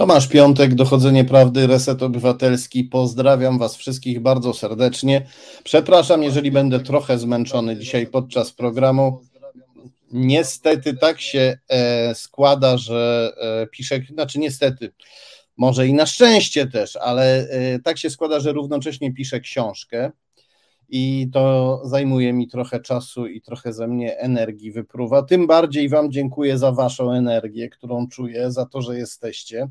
Tomasz Piątek, Dochodzenie Prawdy, Reset Obywatelski. Pozdrawiam Was wszystkich bardzo serdecznie. Przepraszam, jeżeli będę trochę zmęczony dzisiaj podczas programu. Niestety tak się e, składa, że e, piszę, znaczy niestety, może i na szczęście też, ale e, tak się składa, że równocześnie piszę książkę i to zajmuje mi trochę czasu i trochę ze mnie energii wypruwa. Tym bardziej Wam dziękuję za Waszą energię, którą czuję, za to, że jesteście,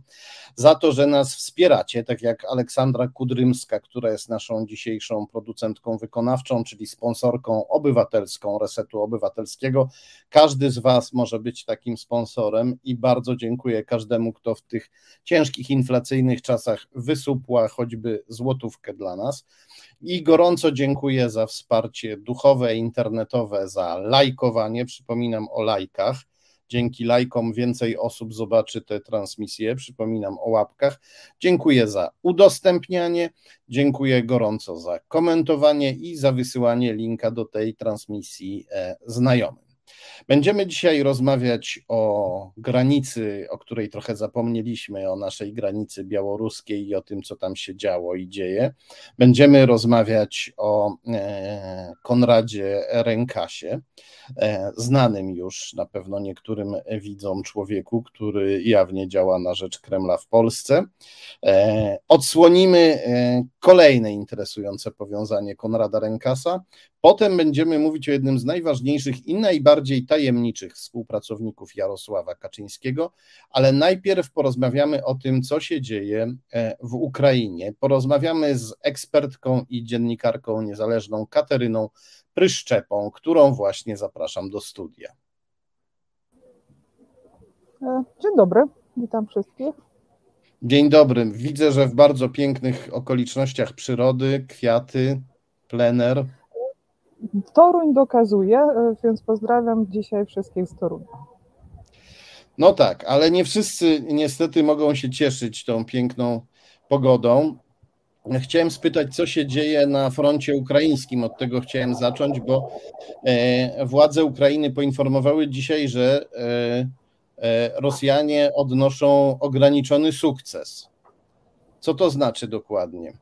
za to, że nas wspieracie, tak jak Aleksandra Kudrymska, która jest naszą dzisiejszą producentką wykonawczą, czyli sponsorką obywatelską Resetu Obywatelskiego. Każdy z Was może być takim sponsorem i bardzo dziękuję każdemu, kto w tych ciężkich, inflacyjnych czasach wysupła choćby złotówkę dla nas i gorąco dziękuję za wsparcie duchowe, internetowe, za lajkowanie. Przypominam o lajkach. Dzięki lajkom więcej osób zobaczy te transmisje. Przypominam o łapkach. Dziękuję za udostępnianie. Dziękuję gorąco za komentowanie i za wysyłanie linka do tej transmisji e, znajomym. Będziemy dzisiaj rozmawiać o granicy, o której trochę zapomnieliśmy, o naszej granicy białoruskiej i o tym, co tam się działo i dzieje. Będziemy rozmawiać o e, Konradzie Rękasie, e, znanym już na pewno niektórym widzom człowieku, który jawnie działa na rzecz Kremla w Polsce. E, odsłonimy kolejne interesujące powiązanie Konrada Rękasa. Potem będziemy mówić o jednym z najważniejszych i najbardziej tajemniczych współpracowników Jarosława Kaczyńskiego, ale najpierw porozmawiamy o tym, co się dzieje e, w Ukrainie. Porozmawiamy z ekspertką i dziennikarką niezależną Kateryną Pryszczepą, którą właśnie zapraszam do studia. E, dzień dobry, witam wszystkich. Dzień dobry. Widzę, że w bardzo pięknych okolicznościach przyrody, kwiaty, plener. Toruń dokazuje, e, więc pozdrawiam dzisiaj wszystkich z Torunia. No tak, ale nie wszyscy niestety mogą się cieszyć tą piękną pogodą. Chciałem spytać, co się dzieje na froncie ukraińskim. Od tego chciałem zacząć, bo e, władze Ukrainy poinformowały dzisiaj, że e, Rosjanie odnoszą ograniczony sukces. Co to znaczy dokładnie?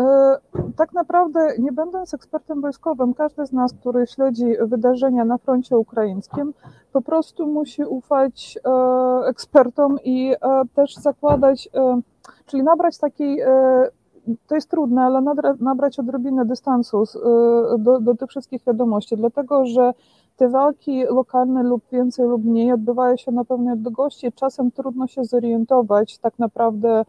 E, tak naprawdę, nie będąc ekspertem wojskowym, każdy z nas, który śledzi wydarzenia na froncie ukraińskim, po prostu musi ufać e, ekspertom i e, też zakładać, czyli nabrać takiej, to jest trudne, ale nabrać odrobinę dystansu do, do tych wszystkich wiadomości, dlatego że te walki lokalne lub więcej lub mniej odbywają się na pewnej odległości. Czasem trudno się zorientować tak naprawdę,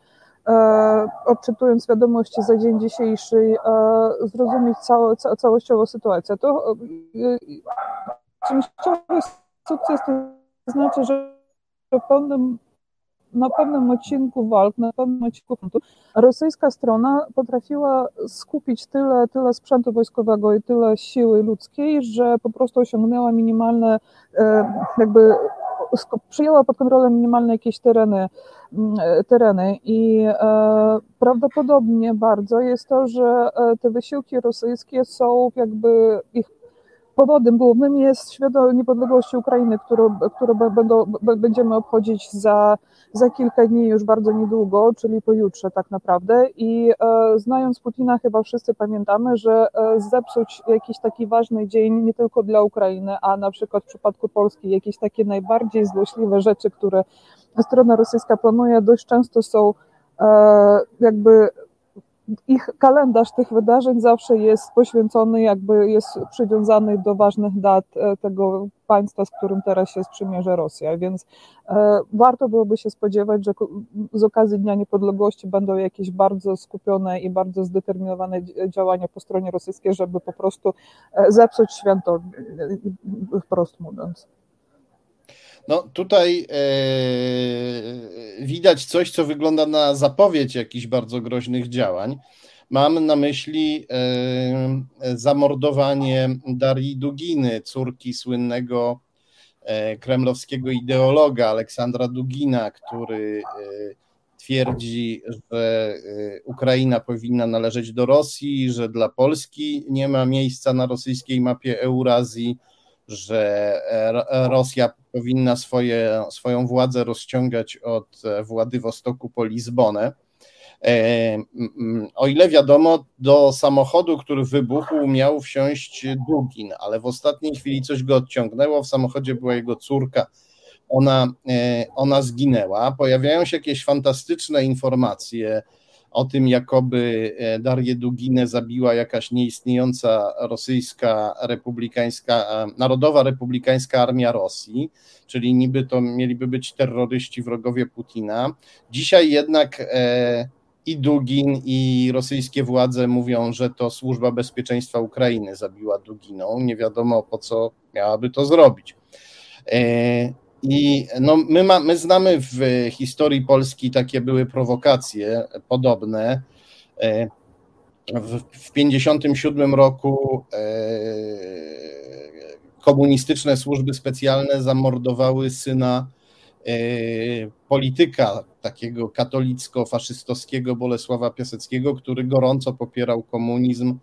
odczytując wiadomości za dzień dzisiejszy, e, zrozumieć całe, ca, całościowo sytuację. To e, częściowy sukces to znaczy, że w pewnym, na pewnym odcinku walk, na pewnym odcinku frontu, rosyjska strona potrafiła skupić tyle, tyle sprzętu wojskowego i tyle siły ludzkiej, że po prostu osiągnęła minimalne jakby przyjęła pod kontrolę minimalne jakieś tereny, mm, tereny i e, prawdopodobnie bardzo jest to, że e, te wysiłki rosyjskie są jakby ich powodem głównym jest święto niepodległości Ukrainy, którą, którą będą, będziemy obchodzić za, za kilka dni, już bardzo niedługo, czyli pojutrze tak naprawdę. I e, znając Putina, chyba wszyscy pamiętamy, że e, zepsuć jakiś taki ważny dzień nie tylko dla Ukrainy, a na przykład w przypadku Polski jakieś takie najbardziej złośliwe rzeczy, które strona rosyjska planuje, dość często są e, jakby ich kalendarz tych wydarzeń zawsze jest poświęcony, jakby jest przywiązany do ważnych dat e, tego państwa, z którym teraz się sprzymierza Rosja, więc e, warto byłoby się spodziewać, że z okazji Dnia Niepodległości będą jakieś bardzo skupione i bardzo zdeterminowane działania po stronie rosyjskiej, żeby po prostu e, zepsuć święto, wprost mówiąc. No tutaj e, widać coś, co wygląda na zapowiedź jakichś bardzo groźnych działań. Mam na myśli e, zamordowanie Darii Duginy, córki słynnego e, kremlowskiego ideologa Aleksandra Dugina, który twierdzi, że Ukraina powinna należeć do Rosji, że dla Polski nie ma miejsca na rosyjskiej mapie Eurazji że Rosja powinna swoje, swoją władzę rozciągać od Władywostoku po Lizbonę. O ile wiadomo, do samochodu, który wybuchł, miał wsiąść Dugin, ale w ostatniej chwili coś go odciągnęło. W samochodzie była jego córka. Ona, ona zginęła. Pojawiają się jakieś fantastyczne informacje o tym, jakoby e, Darię Duginę zabiła jakaś nieistniejąca rosyjska republikańska, e, Narodowa Republikańska Armia Rosji, czyli niby to mieliby być terroryści, wrogowie Putina. Dzisiaj jednak e, i Dugin, i rosyjskie władze mówią, że to Służba Bezpieczeństwa Ukrainy zabiła Duginą. Nie wiadomo po co miałaby to zrobić. I no, my, ma, my znamy w historii Polski takie były prowokacje podobne. E, w 1957 roku e, komunistyczne służby specjalne zamordowały syna e, polityka takiego katolicko-faszystowskiego Bolesława Piaseckiego, który gorąco popierał komunizm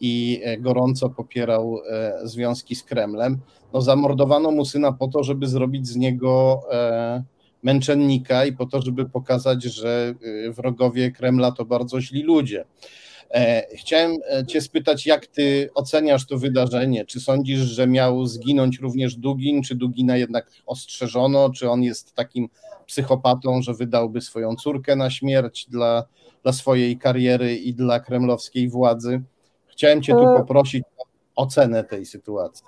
i gorąco popierał związki z Kremlem. No, zamordowano mu syna po to, żeby zrobić z niego e, męczennika i po to, żeby pokazać, że wrogowie Kremla to bardzo źli ludzie. Chciałem Cię spytać, jak Ty oceniasz to wydarzenie? Czy sądzisz, że miał zginąć również Dugin, czy Dugina jednak ostrzeżono, czy on jest takim psychopatą, że wydałby swoją córkę na śmierć dla, dla swojej kariery i dla kremlowskiej władzy? Chciałem Cię tu e, poprosić o ocenę tej sytuacji.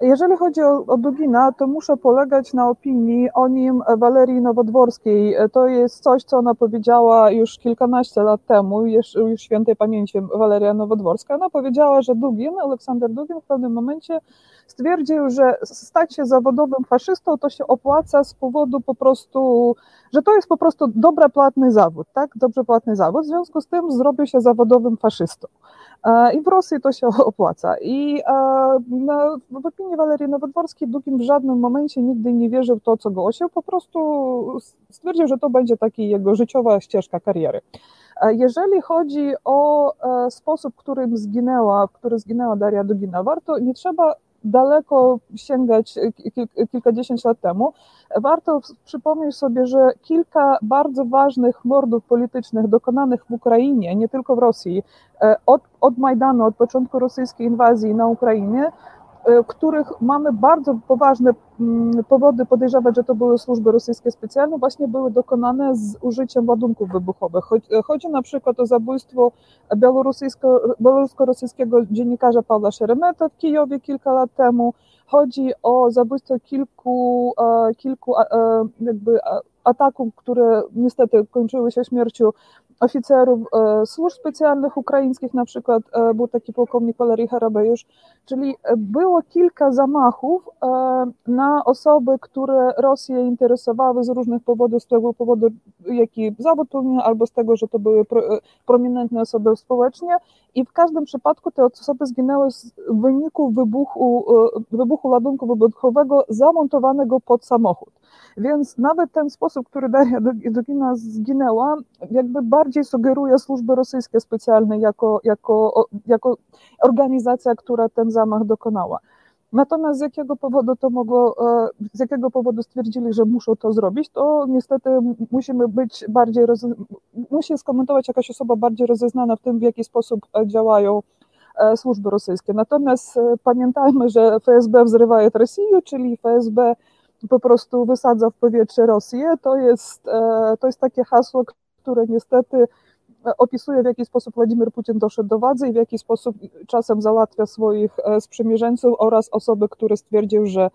Jeżeli chodzi o, o Dugina, to muszę polegać na opinii o nim Walerii Nowodworskiej. To jest coś, co ona powiedziała już kilkanaście lat temu, już, już świętej pamięci Waleria Nowodworska. Ona powiedziała, że Dugin, Aleksander Dugin w pewnym momencie stwierdził, że stać się zawodowym faszystą to się opłaca z powodu po prostu, że to jest po prostu dobrze płatny zawód, tak? Dobrze płatny zawód, w związku z tym zrobił się zawodowym faszystą. E, I w Rosji to się opłaca. I e, w opinii Walerii Nowodworskiej Dukin w żadnym momencie nigdy nie wierzył w to, co głosił, po prostu stwierdził, że to będzie taki jego życiowa ścieżka kariery. E, jeżeli chodzi o sposób, którym zginęła, w który zginęła Daria Dugina, warto, nie trzeba daleko sięgać kilkadziesiąt lat temu, warto przypomnieć sobie, że kilka bardzo ważnych mordów politycznych dokonanych w Ukrainie, nie tylko w Rosji, e, od, od Majdanu, od początku rosyjskiej inwazji na Ukrainie, których mamy bardzo poważne mm, powody podejrzewać, że to były służby rosyjskie specjalne, właśnie były dokonane z użyciem ładunków wybuchowych. E, chodzi na przykład o zabójstwo białorusko-rosyjskiego dziennikarza Pawła Szeremeta w Kijowie kilka lat temu. Chodzi o zabójstwo kilku, e, kilku jakby ataków, które niestety kończyły się śmiercią oficerów e, służb specjalnych ukraińskich, na przykład e, był taki pułkownik Walerii Harabejusz, czyli e, było kilka zamachów na osoby, które Rosję interesowały z różnych powodów, z tego powodu, jaki zawód pełniły, albo z tego, że to były prominentne osoby społecznie i w każdym przypadku te osoby zginęły w wyniku wybuchu, wybuchu ładunku wybuchowego zamontowanego pod samochód. Więc nawet ten sposób, który Daria Dugina zginęła, jakby bardziej sugeruje służby rosyjskie specjalne jako, jako, jako organizacja, która ten zamach dokonała. Natomiast z jakiego powodu to mogło, e, z jakiego powodu stwierdzili, że muszą to zrobić, to niestety musimy być bardziej, musi skomentować jakaś osoba bardziej rozeznana w tym, w jaki sposób e, działają e, służby rosyjskie. Natomiast pamiętajmy, że FSB wzrywa Rosję, czyli FSB po prostu wysadza w powietrze Rosję. To jest, to jest takie hasło, które niestety e, opisuje, w jaki sposób Władimir Putin doszedł do władzy i w jaki sposób czasem załatwia swoich e, sprzymierzeńców oraz osoby, które stwierdził, że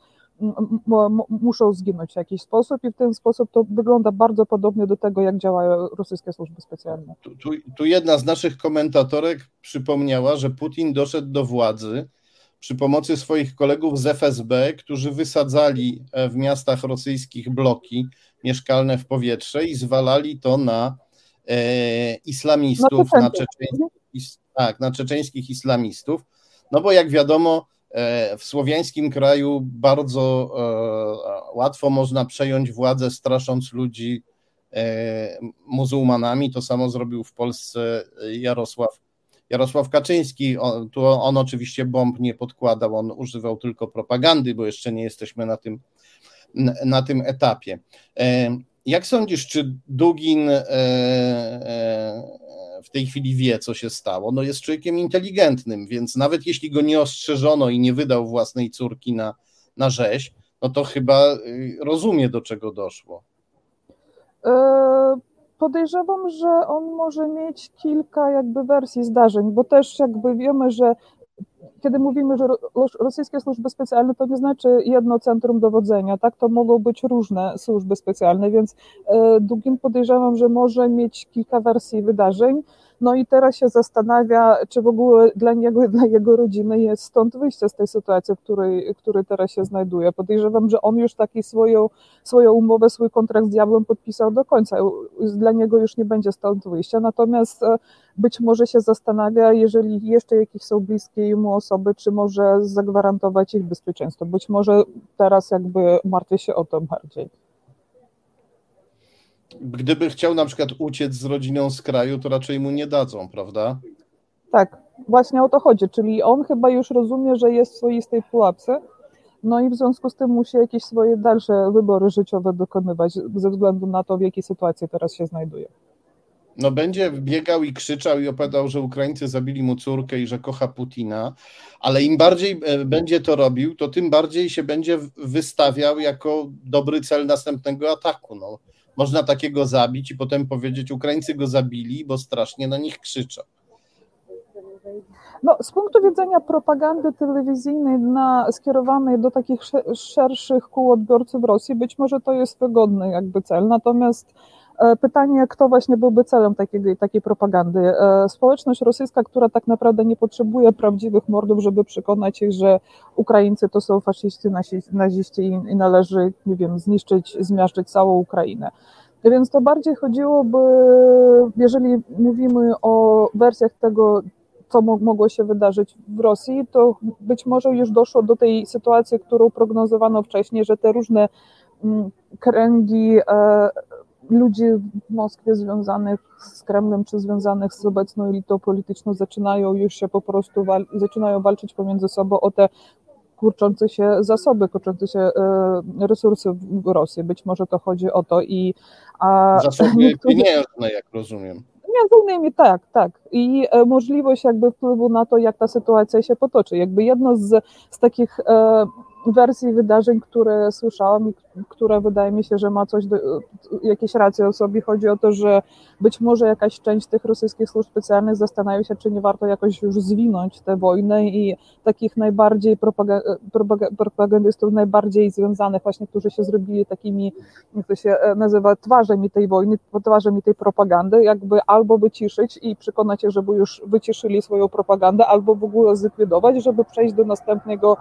muszą zginąć w jakiś sposób i w ten sposób to wygląda bardzo podobnie do tego, jak działają rosyjskie służby specjalne. Tu, tu, tu jedna z naszych komentatorek przypomniała, że Putin doszedł do władzy przy pomocy swoich kolegów z FSB, którzy wysadzali e, w miastach rosyjskich bloki mieszkalne w powietrze i zwalali to na e, islamistów, na, na, czeczeńskich, tak, na czeczeńskich islamistów. No bo jak wiadomo, e, w słowiańskim kraju bardzo e, łatwo można przejąć władzę, strasząc ludzi e, muzułmanami. To samo zrobił w Polsce Jarosław Jarosław Kaczyński, on, tu on oczywiście bomb nie podkładał, on używał tylko propagandy, bo jeszcze nie jesteśmy na tym, na tym etapie. E, jak sądzisz, czy Dugin e, w tej chwili wie, co się stało? No jest człowiekiem inteligentnym, więc nawet jeśli go nie ostrzeżono i nie wydał własnej córki na, na rzeź, no to chyba y, rozumie, do czego doszło. Podejrzewam, że on może mieć kilka jakby wersji zdarzeń, bo też jakby wiemy, że kiedy mówimy, że rosyjskie służby specjalne, to nie znaczy jedno centrum dowodzenia, tak? To mogą być różne służby specjalne, więc e, Dugin podejrzewam, że może mieć kilka wersji wydarzeń. No i teraz się zastanawia, czy w ogóle dla niego dla jego rodziny jest stąd wyjście z tej sytuacji, w której, której teraz się znajduje. Podejrzewam, że on już taki swoją, swoją umowę, swój kontrakt z diabłem podpisał do końca. Dla niego już nie będzie stąd wyjścia. Natomiast e, być może się zastanawia, jeżeli jeszcze jakieś są bliskie mu osoby, czy może zagwarantować ich bezpieczeństwo. Być może teraz jakby martwię się o to bardziej gdyby chciał na przykład uciec z rodziną z kraju, to raczej mu nie dadzą, prawda? Tak, właśnie o to chodzi, czyli on chyba już rozumie, że jest w swoistej pułapce, no i w związku z tym musi jakieś swoje dalsze wybory życiowe dokonywać ze względu na to, w jakiej sytuacji teraz się znajduje. No będzie biegał i krzyczał i opowiadał, że Ukraińcy zabili mu córkę i że kocha Putina, ale im bardziej e, będzie to robił, to tym bardziej się będzie wystawiał jako dobry cel następnego ataku. No można takiego zabić i potem powiedzieć, Ukraińcy go zabili, bo strasznie na nich krzyczą. No, z punktu widzenia propagandy telewizyjnej na, skierowanej do takich szerszych kół odbiorców Rosji, być może to jest wygodny jakby cel. Natomiast pytanie, kto właśnie byłby celem takiej, takiej propagandy? E, społeczność rosyjska, która tak naprawdę nie potrzebuje prawdziwych mordów, żeby przekonać ich, że Ukraińcy to są faszyści, naziści i należy, nie wiem, zniszczyć, zmiażdżyć całą Ukrainę. Więc to bardziej chodziłoby, jeżeli mówimy o wersjach tego, co mogło się wydarzyć w Rosji, to być może już doszło do tej sytuacji, którą prognozowano wcześniej, że te różne mm, kręgi e, ludzi w Moskwie związanych z Kremlem czy związanych z obecną elitą polityczną zaczynają już się po prostu wal zaczynają walczyć pomiędzy sobą o te kurczące się zasoby, kurczące się e, resursy w Rosji. Być może to chodzi o to i a zasoby niektórzy... pieniężne, jak rozumiem. Między innymi tak, tak. I e, możliwość jakby wpływu na to, jak ta sytuacja się potoczy. Jakby jedno z, z takich e, wersji wydarzeń, które słyszałam i które wydaje mi się, że ma coś, do, jakieś racje o sobie. Chodzi o to, że być może jakaś część tych rosyjskich służb specjalnych zastanawia się, czy nie warto jakoś już zwinąć tę wojnę i takich najbardziej propagandystów, najbardziej związanych właśnie, którzy się zrobili takimi, jak to się e, nazywa, twarzami tej wojny, twarzami tej propagandy, jakby albo wyciszyć i przekonać ich, żeby już wyciszyli swoją propagandę, albo w ogóle zlikwidować, żeby przejść do następnego,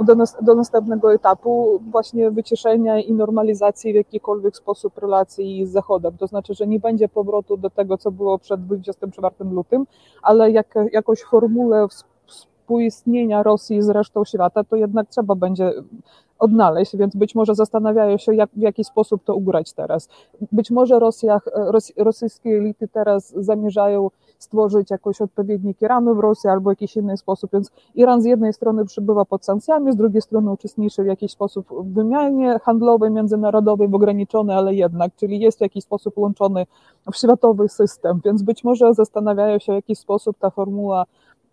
do, nas, do następnego etapu właśnie wyciszenia i normalizacji w jakikolwiek sposób relacji z Zachodem. To znaczy, że nie będzie powrotu do tego, co było przed 24 lutym, ale jak, jakąś formułę współistnienia Rosji z resztą świata, to jednak trzeba będzie odnaleźć, więc być może zastanawiają się, jak, w jaki sposób to ugrać teraz. Być może Rosjach, ros, rosyjskie elity teraz zamierzają stworzyć jakoś odpowiedniki ramy w Rosji albo jakiś inny sposób, więc Iran z jednej strony przybywa pod sankcjami, z drugiej strony uczestniczy w jakiś sposób w wymianie handlowej, międzynarodowej, ograniczony, ale jednak, czyli jest w jakiś sposób łączony w światowy system, więc być może zastanawiają się, w jaki sposób ta formuła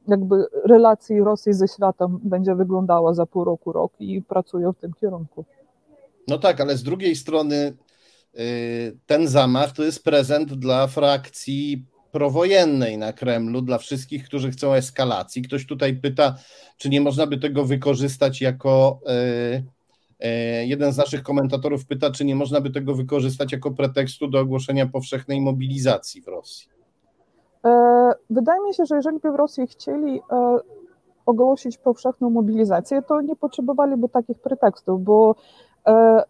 jakby relacji Rosji ze światem będzie wyglądała za pół roku, rok i pracują w tym kierunku. No tak, ale z drugiej strony y, ten zamach to jest prezent dla frakcji prowojennej na Kremlu, dla wszystkich, którzy chcą eskalacji. Ktoś tutaj pyta, czy nie można by tego wykorzystać jako. Y, y, jeden z naszych komentatorów pyta, czy nie można by tego wykorzystać jako pretekstu do ogłoszenia powszechnej mobilizacji w Rosji. E, wydaje mi się, że jeżeli by Rosji chcieli e, ogłosić powszechną mobilizację, to nie potrzebowaliby takich pretekstów, bo e,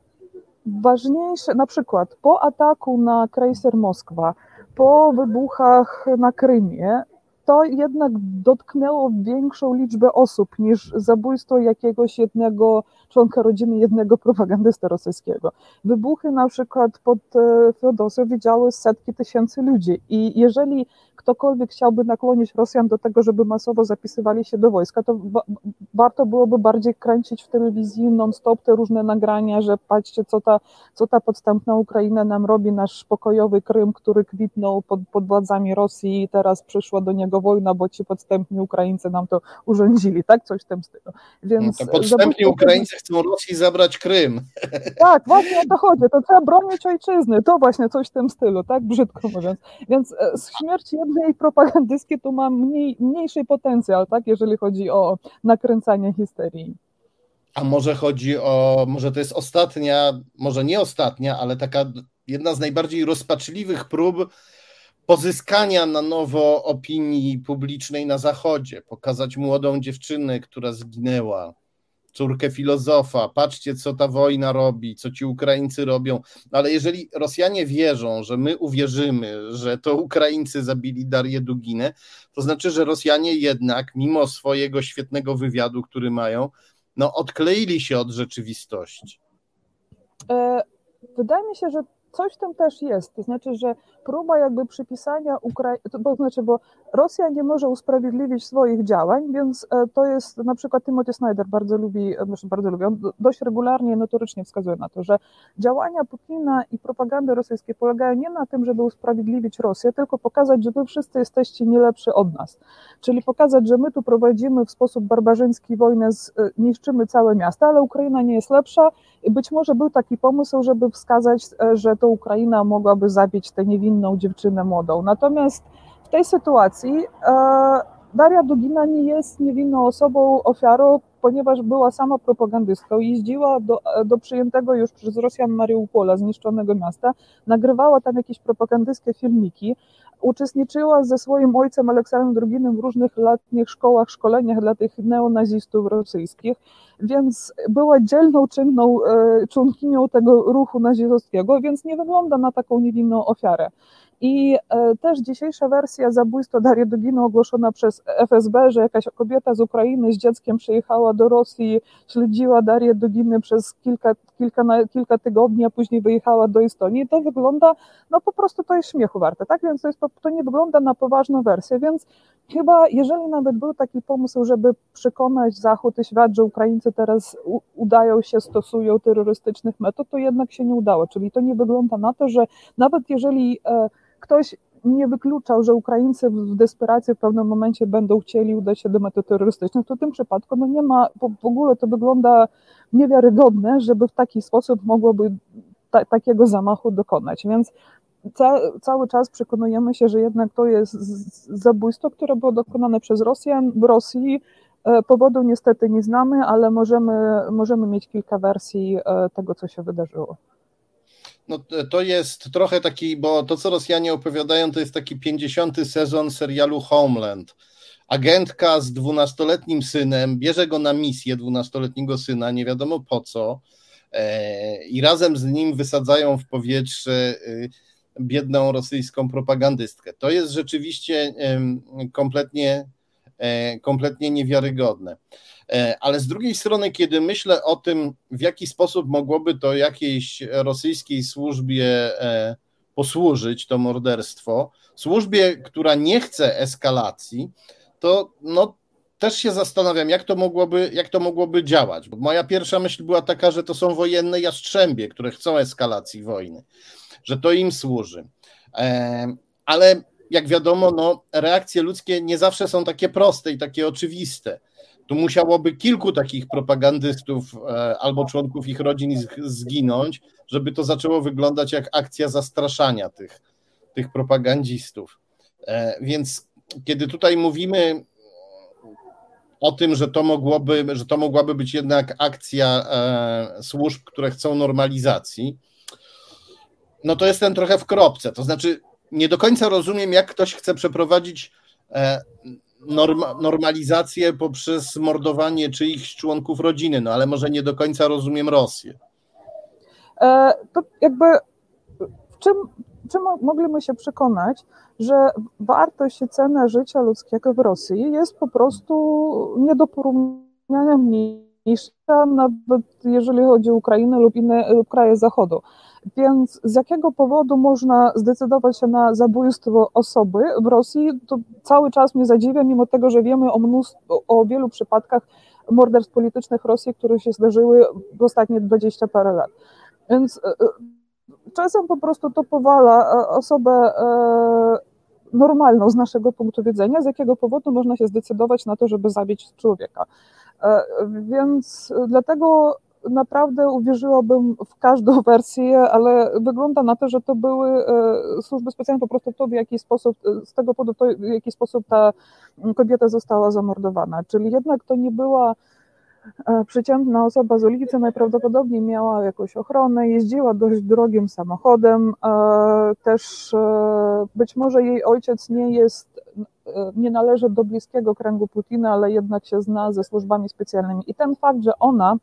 ważniejsze, na przykład po ataku na krejser Moskwa, po wybuchach na Krymie, to jednak dotknęło większą liczbę osób niż zabójstwo jakiegoś jednego członka rodziny, jednego propagandysty rosyjskiego. Wybuchy na przykład pod e, Feodosją widziały setki tysięcy ludzi i jeżeli ktokolwiek chciałby nakłonić Rosjan do tego, żeby masowo zapisywali się do wojska, to warto byłoby bardziej kręcić w telewizji non-stop te różne nagrania, że patrzcie, co ta, co ta podstępna Ukraina nam robi, nasz pokojowy Krym, który kwitnął pod, pod władzami Rosji i teraz przyszła do niego wojna, bo ci podstępni Ukraińcy nam to urządzili, tak? Coś w tym stylu. Więc no to podstępni Ukraińcy chcą Rosji zabrać Krym. Tak, właśnie o to chodzi, to trzeba bronić ojczyzny, to właśnie coś w tym stylu, tak? Brzydko mówiąc. Więc e, śmierć jednej i propagandystkie tu ma mniej, mniejszy potencjal, tak, jeżeli chodzi o nakręcanie histerii. A może chodzi o, może to jest ostatnia, może nie ostatnia, ale taka jedna z najbardziej rozpaczliwych prób pozyskania na nowo opinii publicznej na Zachodzie, pokazać młodą dziewczynę, która zginęła, córkę filozofa, patrzcie, co ta wojna robi, co ci Ukraińcy robią. Ale jeżeli Rosjanie wierzą, że my uwierzymy, że to Ukraińcy zabili Darię Duginę, to znaczy, że Rosjanie jednak, mimo swojego świetnego wywiadu, który mają, no odkleili się od rzeczywistości. E, wydaje mi się, że coś tam też jest, to znaczy, że próba jakby przypisania Ukrainy, to znaczy, bo Rosja nie może usprawiedliwić swoich działań, więc e, to jest na przykład Timothy Snyder bardzo lubi, e, bardzo lubi, on dość regularnie, notorycznie wskazuje na to, że działania Putina i propagandy rosyjskiej polegają nie na tym, żeby usprawiedliwić Rosję, tylko pokazać, że wy wszyscy jesteście nie lepszy od nas. Czyli pokazać, że my tu prowadzimy w sposób barbarzyński wojnę, z, e, niszczymy całe miasta, ale Ukraina nie jest lepsza i być może był taki pomysł, żeby wskazać, że to Ukraina mogłaby zabić tę niewinną dziewczynę młodą. Natomiast tej sytuacji e, Daria Dugina nie jest niewinną osobą, ofiarą, ponieważ była sama propagandystką, jeździła do, do przyjętego już przez Rosjan Mariupola, zniszczonego miasta, nagrywała tam jakieś propagandystkie filmiki, uczestniczyła ze swoim ojcem Aleksandrem II w różnych letnich szkołach, szkoleniach dla tych neonazistów rosyjskich, więc była dzielną, czynną e, członkinią tego ruchu nazistowskiego, więc nie wygląda na taką niewinną ofiarę. I e, też dzisiejsza wersja zabójstwa Darii Duginy ogłoszona przez FSB, że jakaś kobieta z Ukrainy z dzieckiem przyjechała do Rosji, śledziła Darię Duginy przez kilka, kilka, kilka tygodni, a później wyjechała do Estonii, to wygląda, no po prostu to jest śmiechu warte, tak? Więc to, jest, to nie wygląda na poważną wersję, więc chyba jeżeli nawet był taki pomysł, żeby przekonać Zachód i świat, że Ukraińcy teraz udają się, stosują terrorystycznych metod, to jednak się nie udało, czyli to nie wygląda na to, że nawet jeżeli e, ktoś nie wykluczał, że Ukraińcy w desperacji w pewnym momencie będą chcieli udać się do metod terrorystycznych, to w tym przypadku no nie ma, w ogóle to wygląda niewiarygodne, żeby w taki sposób mogłoby ta, takiego zamachu dokonać. Więc ca, cały czas przekonujemy się, że jednak to jest zabójstwo, które było dokonane przez Rosjan w Rosji. E, powodu niestety nie znamy, ale możemy, możemy mieć kilka wersji e, tego, co się wydarzyło. No, to jest trochę taki, bo to, co Rosjanie opowiadają, to jest taki 50. sezon serialu Homeland. Agentka z dwunastoletnim synem bierze go na misję, dwunastoletniego syna, nie wiadomo po co, e, i razem z nim wysadzają w powietrze y, biedną rosyjską propagandystkę. To jest rzeczywiście kompletnie, e, kompletnie niewiarygodne. E, ale z drugiej strony, kiedy myślę o tym, w jaki sposób mogłoby to jakiejś rosyjskiej służbie e, posłużyć, to morderstwo, służbie, która nie chce eskalacji, to no, też się zastanawiam, jak to mogłoby, jak to mogłoby działać. Bo moja pierwsza myśl była taka, że to są wojenne jastrzębie, które chcą eskalacji wojny, że to im służy. E, ale jak wiadomo, no, reakcje ludzkie nie zawsze są takie proste i takie oczywiste. Tu musiałoby kilku takich propagandystów e, albo członków ich rodzin zginąć, żeby to zaczęło wyglądać jak akcja zastraszania tych, tych propagandzistów. E, więc kiedy tutaj mówimy o tym, że to, mogłoby, że to mogłaby być jednak akcja e, służb, które chcą normalizacji, no to jestem trochę w kropce. To znaczy, nie do końca rozumiem, jak ktoś chce przeprowadzić norma, normalizację poprzez mordowanie czyichś członków rodziny, no ale może nie do końca rozumiem Rosję. E, to jakby czym, czym mogliśmy się przekonać, że wartość i cena życia ludzkiego w Rosji jest po prostu nie do porównania mniejsza, nawet jeżeli chodzi o Ukrainę lub inne lub kraje Zachodu. Więc z jakiego powodu można zdecydować się na zabójstwo osoby w Rosji, to cały czas mnie zadziwia, mimo tego, że wiemy o, mnóstwo, o wielu przypadkach morderstw politycznych Rosji, które się zdarzyły w ostatnie 20 parę lat. Więc e, e, czasem po prostu to powala e, osobę normalną z naszego punktu widzenia, z jakiego powodu można się zdecydować na to, żeby zabić człowieka. Więc dlatego naprawdę uwierzyłabym w każdą wersję, ale wygląda na to, że to były służby specjalne po prostu to, w jaki sposób, z tego powodu, to, w jaki sposób ta kobieta została zamordowana. Czyli jednak to nie była E, przeciętna osoba z ulicy najprawdopodobniej miała jakąś ochronę, jeździła dość drogim samochodem, e, też e, być może jej ojciec nie jest, nie należy do bliskiego kręgu Putina, ale jednak się zna ze służbami specjalnymi. I ten fakt, że ona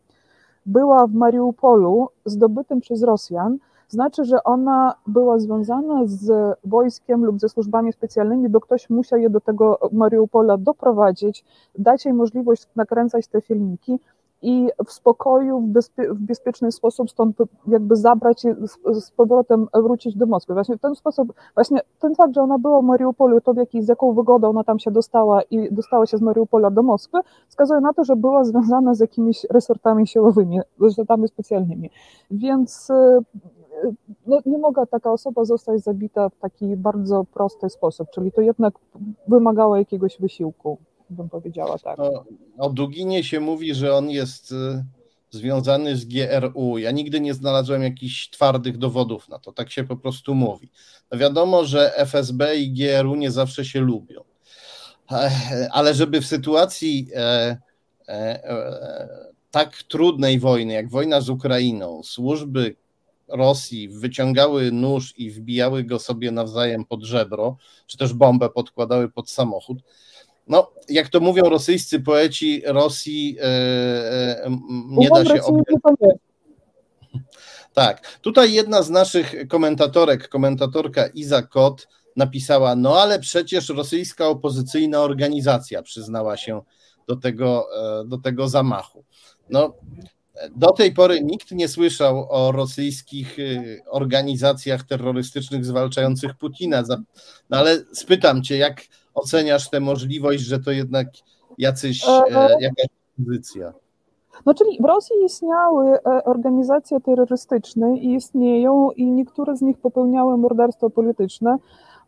była w Mariupolu zdobytym przez Rosjan, znaczy, że ona była związana z wojskiem lub ze służbami specjalnymi, bo ktoś musiał je do tego Mariupola doprowadzić, dać jej możliwość nakręcać te filmiki i w spokoju, w, bezpie, w bezpieczny sposób stąd jakby zabrać je z, z, powrotem wrócić do Moskwy. Właśnie w ten sposób, właśnie ten fakt, że ona była w Mariupolu, to w jaki, z jaką wygodą ona tam się dostała i dostała się z Mariupola do Moskwy, wskazuje na to, że była związana z jakimiś resortami siłowymi, resortami specjalnymi. Więc no, nie mogła taka osoba zostać zabita w taki bardzo prosty sposób, czyli to jednak wymagało jakiegoś wysiłku, bym powiedziała tak. No, o Duginie się mówi, że on jest y, związany z GRU. Ja nigdy nie znalazłem jakichś twardych dowodów na to, tak się po prostu mówi. No wiadomo, że FSB i GRU nie zawsze się lubią, ale żeby w sytuacji e, e, e, tak trudnej wojny, jak wojna z Ukrainą, służby Rosji wyciągały nóż i wbijały go sobie nawzajem pod żebro, czy też bombę podkładały pod samochód. No, jak to mówią rosyjscy poeci, Rosji e, e, nie da się objąć. Tak, tutaj jedna z naszych komentatorek, komentatorka Iza Kot napisała, no ale przecież rosyjska opozycyjna organizacja przyznała się do tego, e, do tego zamachu. No, do tej pory nikt nie słyszał o rosyjskich y, organizacjach terrorystycznych zwalczających Putina. No ale spytam cię, jak oceniasz tę możliwość, że to jednak jacyś, e, e, jakaś pozycja? No czyli w Rosji istniały e, organizacje terrorystyczne i istnieją i niektóre z nich popełniały morderstwo polityczne.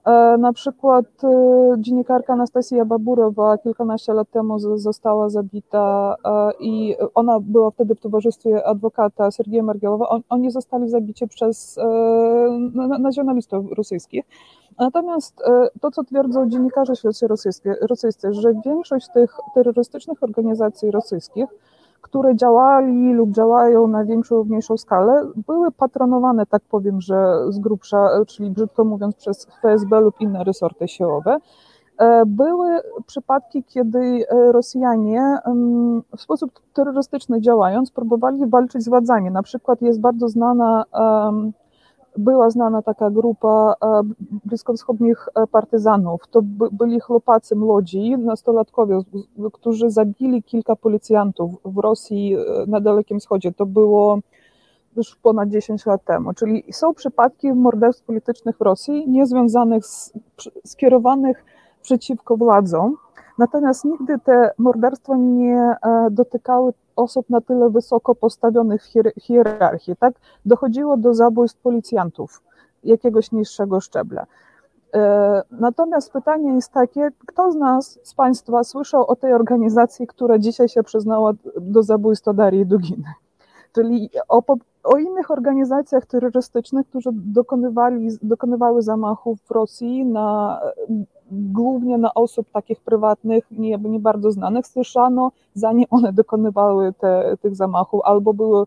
E, na przykład e, dziennikarka Anastasia Baburowa kilkanaście lat temu została zabita e, i ona była wtedy w towarzystwie adwokata Sergieja Margiełowa. Oni zostali zabici przez nacjonalistów rosyjskich. Natomiast to, co twierdzą dziennikarze świeccy rosyjscy, że większość tych terrorystycznych organizacji rosyjskich które działali lub działają na większą lub mniejszą skalę, były patronowane, tak powiem, że z grubsza, czyli brzydko mówiąc, przez FSB lub inne resorty siłowe. E, były przypadki, kiedy e, Rosjanie w sposób terrorystyczny działając próbowali walczyć z władzami. Na przykład jest bardzo znana była znana taka grupa e, bliskowschodnich e, partyzanów. To byli chłopacy młodzi, nastolatkowie, którzy zabili kilka policjantów w Rosji e, na Dalekim Wschodzie. To było już ponad 10 lat temu. Czyli są przypadki morderstw politycznych w Rosji niezwiązanych z, skierowanych przeciwko władzom, natomiast nigdy te morderstwa nie dotykały osób na tyle wysoko postawionych w hierarchii, tak? Dochodziło do zabójstw policjantów jakiegoś niższego szczebla. E, natomiast pytanie jest takie, kto z nas, z Państwa słyszał o tej organizacji, która dzisiaj się przyznała do zabójstwa Darii Duginy? Czyli o, o innych organizacjach terrorystycznych, które dokonywali, dokonywały zamachów w Rosji na głównie na osób takich prywatnych, nie, nie bardzo znanych, słyszano, zanim one dokonywały te, tych zamachów, albo były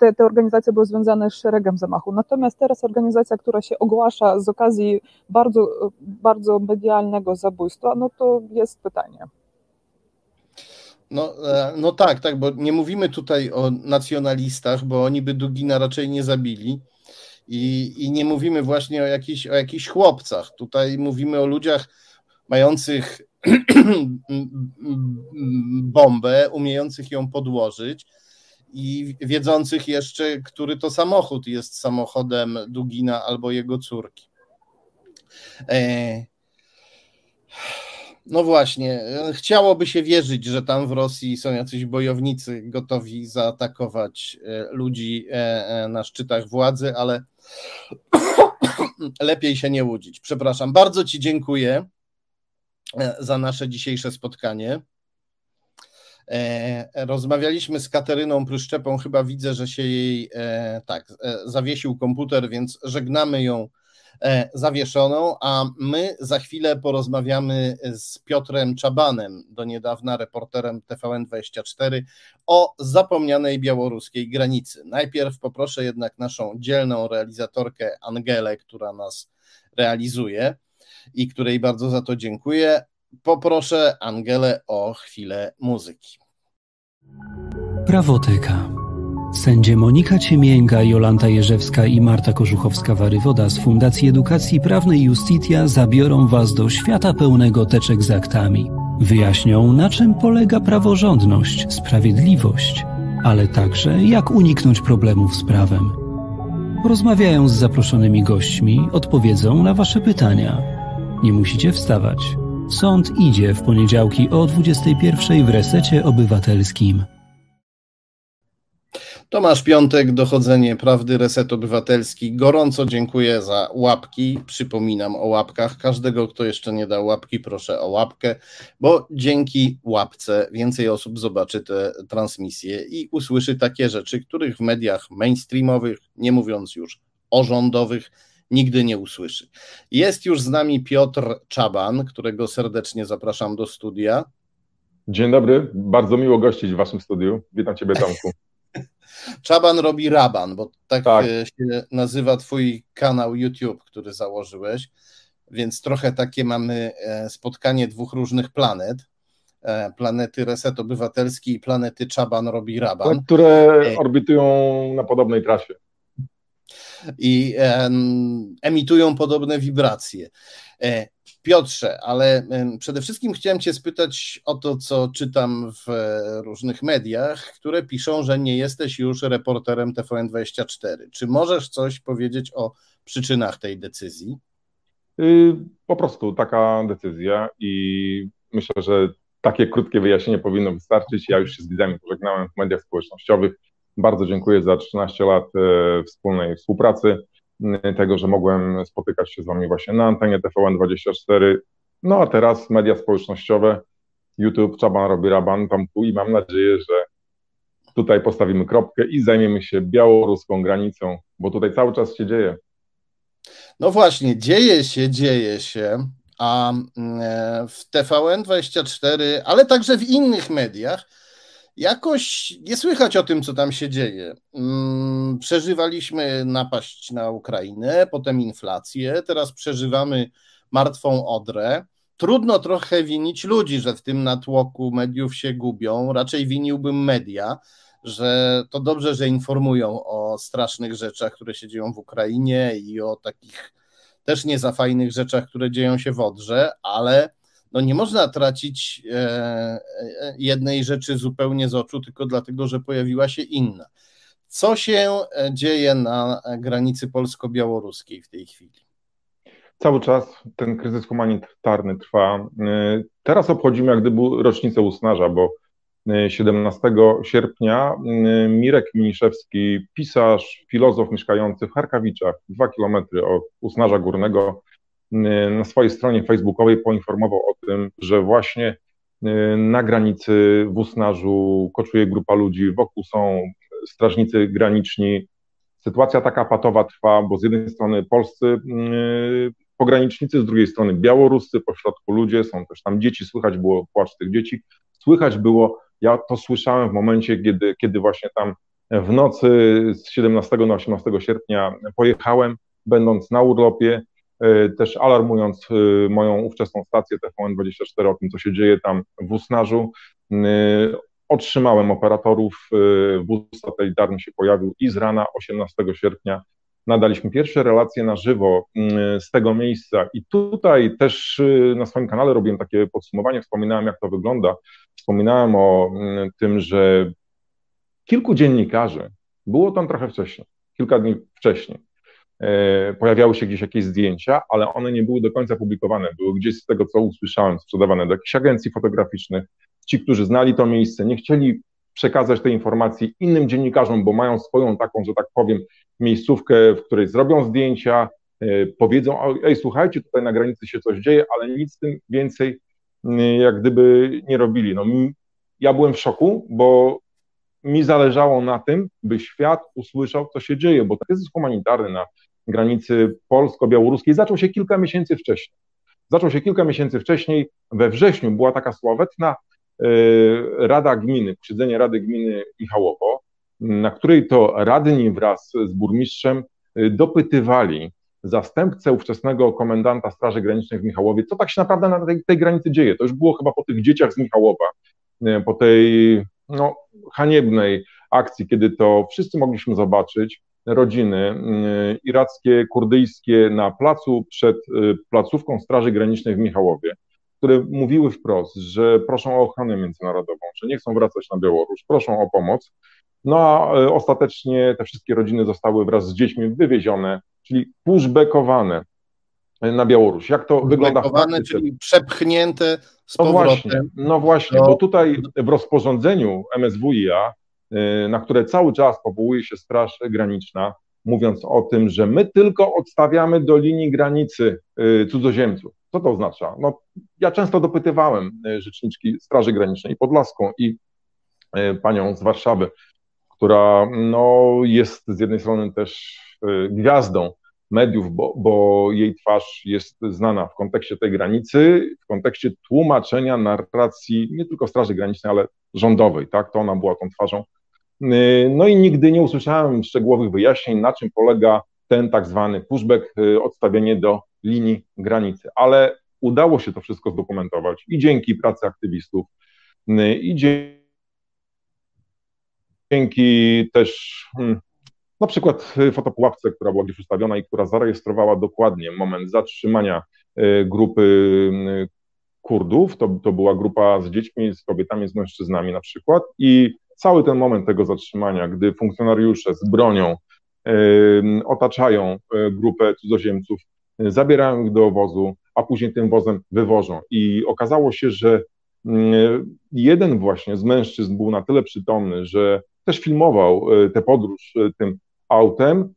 te, te organizacje były związane z szeregiem zamachów. Natomiast teraz organizacja, która się ogłasza z okazji bardzo, bardzo medialnego zabójstwa, no to jest pytanie. No, e, no tak, tak, bo nie mówimy tutaj o nacjonalistach, bo oni by Dugina raczej nie zabili. I, I nie mówimy właśnie o jakichś, o jakichś chłopcach. Tutaj mówimy o ludziach mających bombę, umiejących ją podłożyć i wiedzących jeszcze, który to samochód jest samochodem Dugina albo jego córki. E, no właśnie, chciałoby się wierzyć, że tam w Rosji są jacyś bojownicy gotowi zaatakować e, ludzi e, na szczytach władzy, ale lepiej się nie łudzić. Przepraszam, bardzo Ci dziękuję za nasze dzisiejsze spotkanie. E, rozmawialiśmy z Kateryną Pryszczepą, chyba widzę, że się jej e, tak e, zawiesił komputer, więc żegnamy ją zawieszoną, a my za chwilę porozmawiamy z Piotrem Czabanem, do niedawna reporterem TVN24 o zapomnianej białoruskiej granicy. Najpierw poproszę jednak naszą dzielną realizatorkę Angelę, która nas realizuje i której bardzo za to dziękuję. Poproszę Angelę o chwilę muzyki. Prawoteka. Sędzie Monika Ciemięga, Jolanta Jerzewska i Marta Korzuchowska-Warywoda z Fundacji Edukacji Prawnej Justitia zabiorą Was do świata pełnego teczek z aktami. Wyjaśnią, na czym polega praworządność, sprawiedliwość, ale także jak uniknąć problemów z prawem. Rozmawiają z zaproszonymi gośćmi, odpowiedzą na Wasze pytania. Nie musicie wstawać. Sąd idzie w poniedziałki o 21 w resecie obywatelskim. Tomasz Piątek, Dochodzenie Prawdy, Reset Obywatelski. Gorąco dziękuję za łapki. Przypominam o łapkach. Każdego, kto jeszcze nie dał łapki, proszę o łapkę, bo dzięki łapce więcej osób zobaczy te transmisje i usłyszy takie rzeczy, których w mediach mainstreamowych, nie mówiąc już o rządowych, nigdy nie usłyszy. Jest już z nami Piotr Czaban, którego serdecznie zapraszam do studia. Dzień dobry, bardzo miło gościć w Waszym studiu. Witam Ciebie, Tomku. Czaban robi raban, bo tak, tak, się nazywa Twój kanał YouTube, który założyłeś. Więc trochę takie mamy e, spotkanie dwóch różnych planet. E, planety Reset Obywatelski i planety Czaban robi raban. Tak, które orbitują na podobnej trasie i emitują podobne wibracje. E, Piotrze, ale przede wszystkim chciałem Cię spytać o to, co czytam w różnych mediach, które piszą, że nie jesteś już reporterem TVN24. Czy możesz coś powiedzieć o przyczynach tej decyzji? Y, po prostu taka decyzja i myślę, że takie krótkie wyjaśnienie powinno wystarczyć. Ja już się z widzami pożegnałem w mediach społecznościowych. Bardzo dziękuję za 13 lat e, wspólnej współpracy, tego, że mogłem spotykać się z Wami właśnie na antenie TVN24. No a teraz media społecznościowe, YouTube, Czaban robi raban, tamku i mam nadzieję, że tutaj postawimy kropkę i zajmiemy się białoruską granicą, bo tutaj cały czas się dzieje. No właśnie, dzieje się, dzieje się, a e, w TVN24, ale także w innych mediach jakoś nie słychać o tym, co tam się dzieje. Mm, przeżywaliśmy napaść na Ukrainę, potem inflację, teraz przeżywamy martwą odrę. Trudno trochę winić ludzi, że w tym natłoku mediów się gubią. Raczej winiłbym media, że to dobrze, że informują o strasznych rzeczach, które się dzieją w Ukrainie i o takich też nie za fajnych rzeczach, które dzieją się w Odrze, ale no nie można tracić e, e, jednej rzeczy zupełnie z oczu, tylko dlatego, że pojawiła się inna. Co się e, dzieje na granicy polsko-białoruskiej w tej chwili? Cały czas ten kryzys humanitarny trwa. Teraz obchodzimy jak gdyby rocznicę Usnarza, bo 17 sierpnia Mirek Miniszewski, pisarz, filozof mieszkający w Charkawiczach, dwa kilometry od Usnarza Górnego, na swojej stronie facebookowej poinformował o tym, że właśnie y, na granicy w Usnarzu koczuje grupa ludzi, wokół są strażnicy graniczni. Sytuacja taka patowa trwa, bo z jednej strony polscy y, pogranicznicy, z drugiej strony białoruscy, pośrodku ludzie, są też tam dzieci, słychać było płacz tych dzieci. Słychać było, ja to słyszałem w momencie, kiedy, kiedy właśnie tam w nocy z 17 na 18 sierpnia pojechałem, będąc na urlopie, też alarmując e, moją ówczesną stację TVN24 o tym, co się dzieje tam w Usnarzu. E, otrzymałem operatorów, wóz satelitarny się pojawił i z rana 18 sierpnia nadaliśmy pierwsze relacje na żywo z tego miejsca i tutaj też na swoim kanale robiłem takie podsumowanie, wspominałem jak to wygląda, wspominałem o tym, że kilku dziennikarzy było tam trochę wcześniej, kilka dni wcześniej. E, pojawiały się gdzieś jakieś zdjęcia, ale one nie były do końca publikowane. Były gdzieś z tego, co usłyszałem, sprzedawane do jakichś agencji fotograficznych. Ci, którzy znali to miejsce, nie chcieli przekazać tej informacji innym dziennikarzom, bo mają swoją taką, że tak powiem, miejscówkę, w której zrobią zdjęcia, e, powiedzą, ej, słuchajcie, tutaj na granicy się coś dzieje, ale nic z tym więcej jak gdyby nie robili. No, ja byłem w szoku, bo mi zależało na tym, by świat usłyszał, co się dzieje, bo kryzys humanitarny na granicy polsko-białoruskiej zaczął się kilka miesięcy wcześniej. Zaczął się kilka miesięcy wcześniej, we wrześniu była taka sławetna e, Rada Gminy, posiedzenie Rady Gminy Michałowo, na której to radni wraz z burmistrzem e, dopytywali zastępcę ówczesnego komendanta Straży Granicznej w Michałowie, co tak się naprawdę na tej, tej granicy dzieje. To już było chyba po tych dzieciach z Michałowa, e, po tej no, haniebnej akcji, kiedy to wszyscy mogliśmy zobaczyć rodziny y, irackie, kurdyjskie na placu przed y, placówką Straży Granicznej w Michałowie, które mówiły wprost, że proszą o ochronę międzynarodową, że nie chcą wracać na Białoruś, proszą o pomoc. No a y, ostatecznie te wszystkie rodziny zostały wraz z dziećmi wywiezione, czyli pushbackowane na Białoruś. Jak to wygląda praktyce? czyli przepchnięte z no Właśnie, no właśnie, bo tutaj w rozporządzeniu MSWiA, na które cały czas powołuje się Straż Graniczna, mówiąc o tym, że my tylko odstawiamy do linii granicy y, cudzoziemców. Co to oznacza? No, ja często dopytywałem y, rzeczniczki Straży Granicznej Podlaską i panią z Warszawy, która no, jest z jednej strony też gwiazdą mediów, bo, bo, jej twarz jest znana w kontekście tej granicy, w kontekście tłumaczenia narracji nie tylko Straży Granicznej, ale rządowej, tak, to ona była tą twarzą. Y, no i nigdy nie usłyszałem szczegółowych wyjaśnień, na czym polega ten tak zwany pushback, y, odstawienie do linii granicy, ale udało się to wszystko zdokumentować i dzięki pracy aktywistów, y, i dzięki też hmm, na przykład fotopułapce, która była gdzieś ustawiona i która zarejestrowała dokładnie moment zatrzymania grupy Kurdów, to, to była grupa z dziećmi, z kobietami, z mężczyznami na przykład. I cały ten moment tego zatrzymania, gdy funkcjonariusze z bronią otaczają grupę cudzoziemców, zabierają ich do wozu, a później tym wozem wywożą. I okazało się, że jeden właśnie z mężczyzn był na tyle przytomny, że też filmował tę podróż tym autem,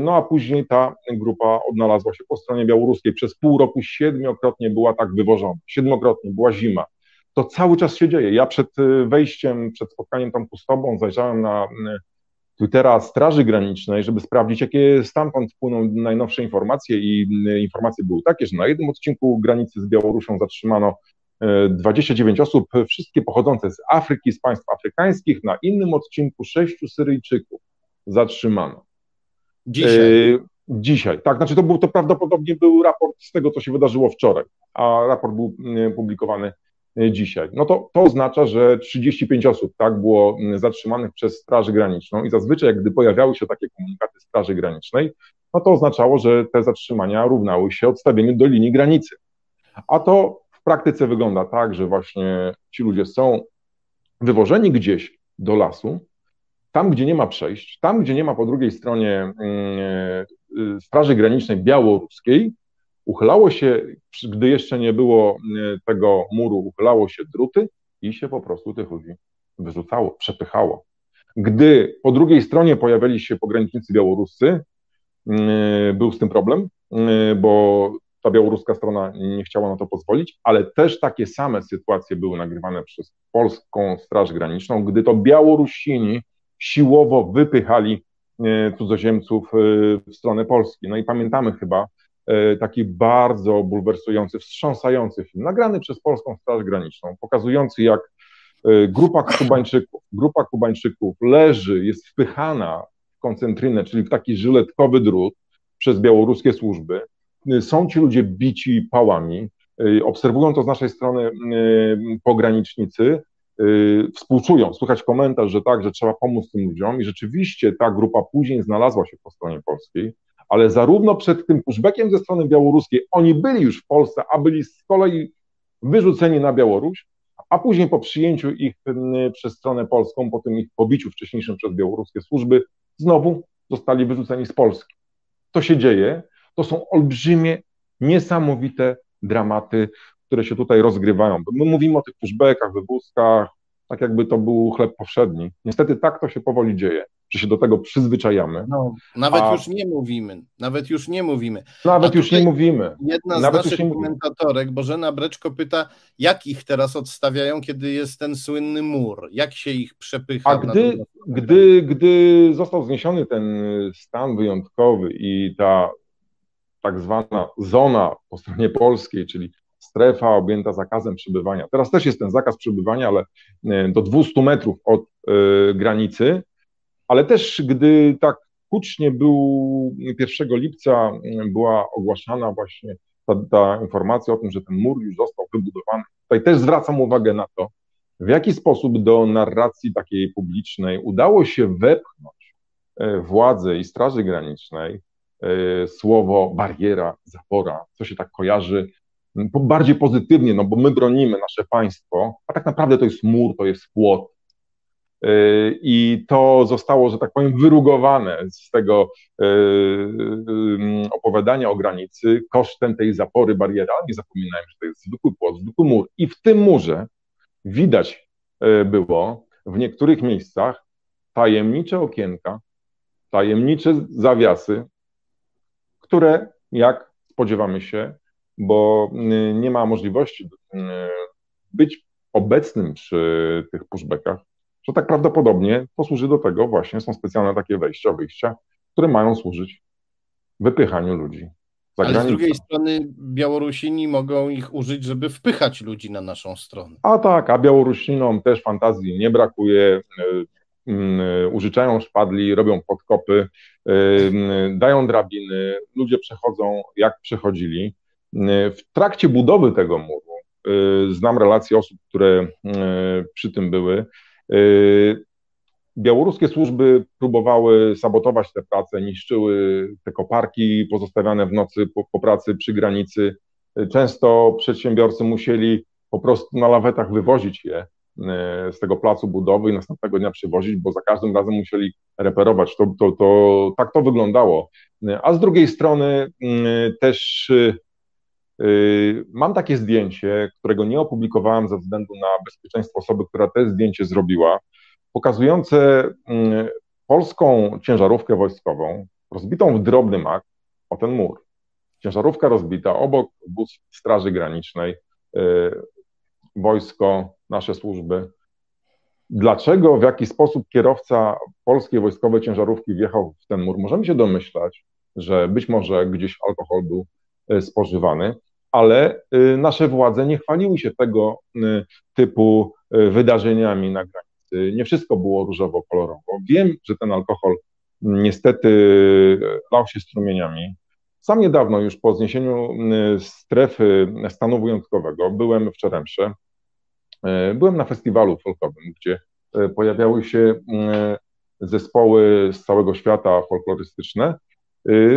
no a później ta grupa odnalazła się po stronie białoruskiej. Przez pół roku siedmiokrotnie była tak wywożona, siedmiokrotnie, była zima. To cały czas się dzieje. Ja przed y, wejściem, przed spotkaniem tam z tobą zajrzałem na y, Twittera Straży Granicznej, żeby sprawdzić, jakie stamtąd płyną najnowsze informacje i informacje były takie, że na jednym odcinku granicy z Białorusią zatrzymano 29 osób, wszystkie pochodzące z Afryki, z państw afrykańskich, na innym odcinku sześciu Syryjczyków zatrzymano. Dzisiaj. E, dzisiaj, tak, znaczy to, był, to prawdopodobnie był raport z tego, co się wydarzyło wczoraj, a raport był publikowany dzisiaj. No to, to oznacza, że 35 osób tak było zatrzymanych przez Straż Graniczną i zazwyczaj, gdy pojawiały się takie komunikaty Straży Granicznej, no to oznaczało, że te zatrzymania równały się odstawieniu do linii granicy. A to w praktyce wygląda tak, że właśnie ci ludzie są wywożeni gdzieś do lasu, tam, gdzie nie ma przejść, tam, gdzie nie ma po drugiej stronie mm, e, Straży Granicznej Białoruskiej, uchylało się, gdy jeszcze nie było e, tego muru, uchylało się druty i się po prostu tych ludzi wyrzucało, przepychało. Gdy po drugiej stronie pojawiali się pogranicznicy białoruscy, mm, był z tym problem, mm, bo ta białoruska strona nie chciała na to pozwolić, ale też takie same sytuacje były nagrywane przez polską Straż Graniczną, gdy to Białorusini siłowo wypychali e, cudzoziemców e, w stronę Polski. No i pamiętamy chyba e, taki bardzo bulwersujący, wstrząsający film, nagrany przez Polską Straż Graniczną, pokazujący jak grupa Kubańczyków, grupa Kubańczyków leży, jest wpychana w koncentrynę, czyli w taki żyletkowy drut przez białoruskie służby. Są ci ludzie bici pałami, obserwują to z naszej strony pogranicznicy, współczują. Słychać komentarz, że tak, że trzeba pomóc tym ludziom i rzeczywiście ta grupa później znalazła się po stronie polskiej. Ale zarówno przed tym pushbackiem ze strony białoruskiej, oni byli już w Polsce, a byli z kolei wyrzuceni na Białoruś, a później po przyjęciu ich przez stronę polską, po tym ich pobiciu wcześniejszym przez białoruskie służby, znowu zostali wyrzuceni z Polski. To się dzieje, to są olbrzymie, niesamowite dramaty, które się tutaj rozgrywają. My mówimy o tych pushbackach, wywózkach, tak jakby to był chleb powszedni. Niestety tak to się powoli dzieje, że się do tego przyzwyczajamy. No, nawet a... już nie mówimy, nawet już nie mówimy. Nawet już nie mówimy. Jedna nawet z naszych komentatorek, Bożena Breczko pyta, jak ich teraz odstawiają, kiedy jest ten słynny mur? Jak się ich przepycha? A gdy, gdy, gdy został zniesiony ten stan wyjątkowy i ta tak zwana zona po stronie polskiej, czyli strefa objęta zakazem przebywania. Teraz też jest ten zakaz przebywania, ale e, do 200 metrów od y, granicy, ale też gdy tak hucznie był 1 lipca była ogłaszana właśnie ta, ta informacja o tym, że ten mur już został wybudowany. Tutaj też zwracam uwagę na to, w jaki sposób do narracji takiej publicznej udało się wepchnąć e, władzy i Straży Granicznej słowo bariera, zapora, co się tak kojarzy bardziej pozytywnie, no bo my bronimy nasze państwo, a tak naprawdę to jest mur, to jest płot. Y, I to zostało, że tak powiem, wyrugowane z tego y, y, opowiadania o granicy kosztem tej zapory nie zapominajmy, że to jest zwykły płot, zwykły mur. I w tym murze widać było w niektórych miejscach tajemnicze okienka, tajemnicze zawiasy, które, jak spodziewamy się, bo nie ma możliwości być obecnym przy tych pushbackach, że tak prawdopodobnie to służy do tego właśnie, są specjalne takie wejścia, wyjścia, które mają służyć wypychaniu ludzi. Ale granicę. z drugiej strony Białorusini mogą ich użyć, żeby wpychać ludzi na naszą stronę. A tak, a Białorusinom też fantazji nie brakuje. Y, użyczają szpadli, robią podkopy, dają drabiny, ludzie przechodzą jak przechodzili. W trakcie budowy tego muru y, znam relacje osób, które y, przy tym były. Y, białoruskie służby próbowały sabotować te prace, niszczyły te koparki pozostawiane w nocy po, po pracy przy granicy. Często przedsiębiorcy musieli po prostu na lawetach wywozić je z tego placu budowy i następnego dnia przywozić, bo za każdym razem musieli reperować. To, to, to, tak to wyglądało. A z drugiej strony też mam takie zdjęcie, którego nie opublikowałem ze względu na bezpieczeństwo osoby, która te zdjęcie zrobiła, pokazujące mm, polską ciężarówkę wojskową rozbitą w drobny mak o ten mur. Ciężarówka rozbita, obok wóz Straży Granicznej, yy, wojsko, nasze służby. Dlaczego, w jaki sposób kierowca polskiej wojskowej ciężarówki wjechał w ten mur? Możemy się domyślać, że być może gdzieś alkohol był yy, spożywany ale y, nasze władze nie chwaliły się tego y, typu y, wydarzeniami na granicy. Nie wszystko było różowo-kolorowo. Wiem, że ten alkohol niestety lał się strumieniami. Sam niedawno, już po zniesieniu strefy stanu wyjątkowego, byłem w Czeremsze. Byłem na festiwalu folkowym, gdzie pojawiały się zespoły z całego świata folklorystyczne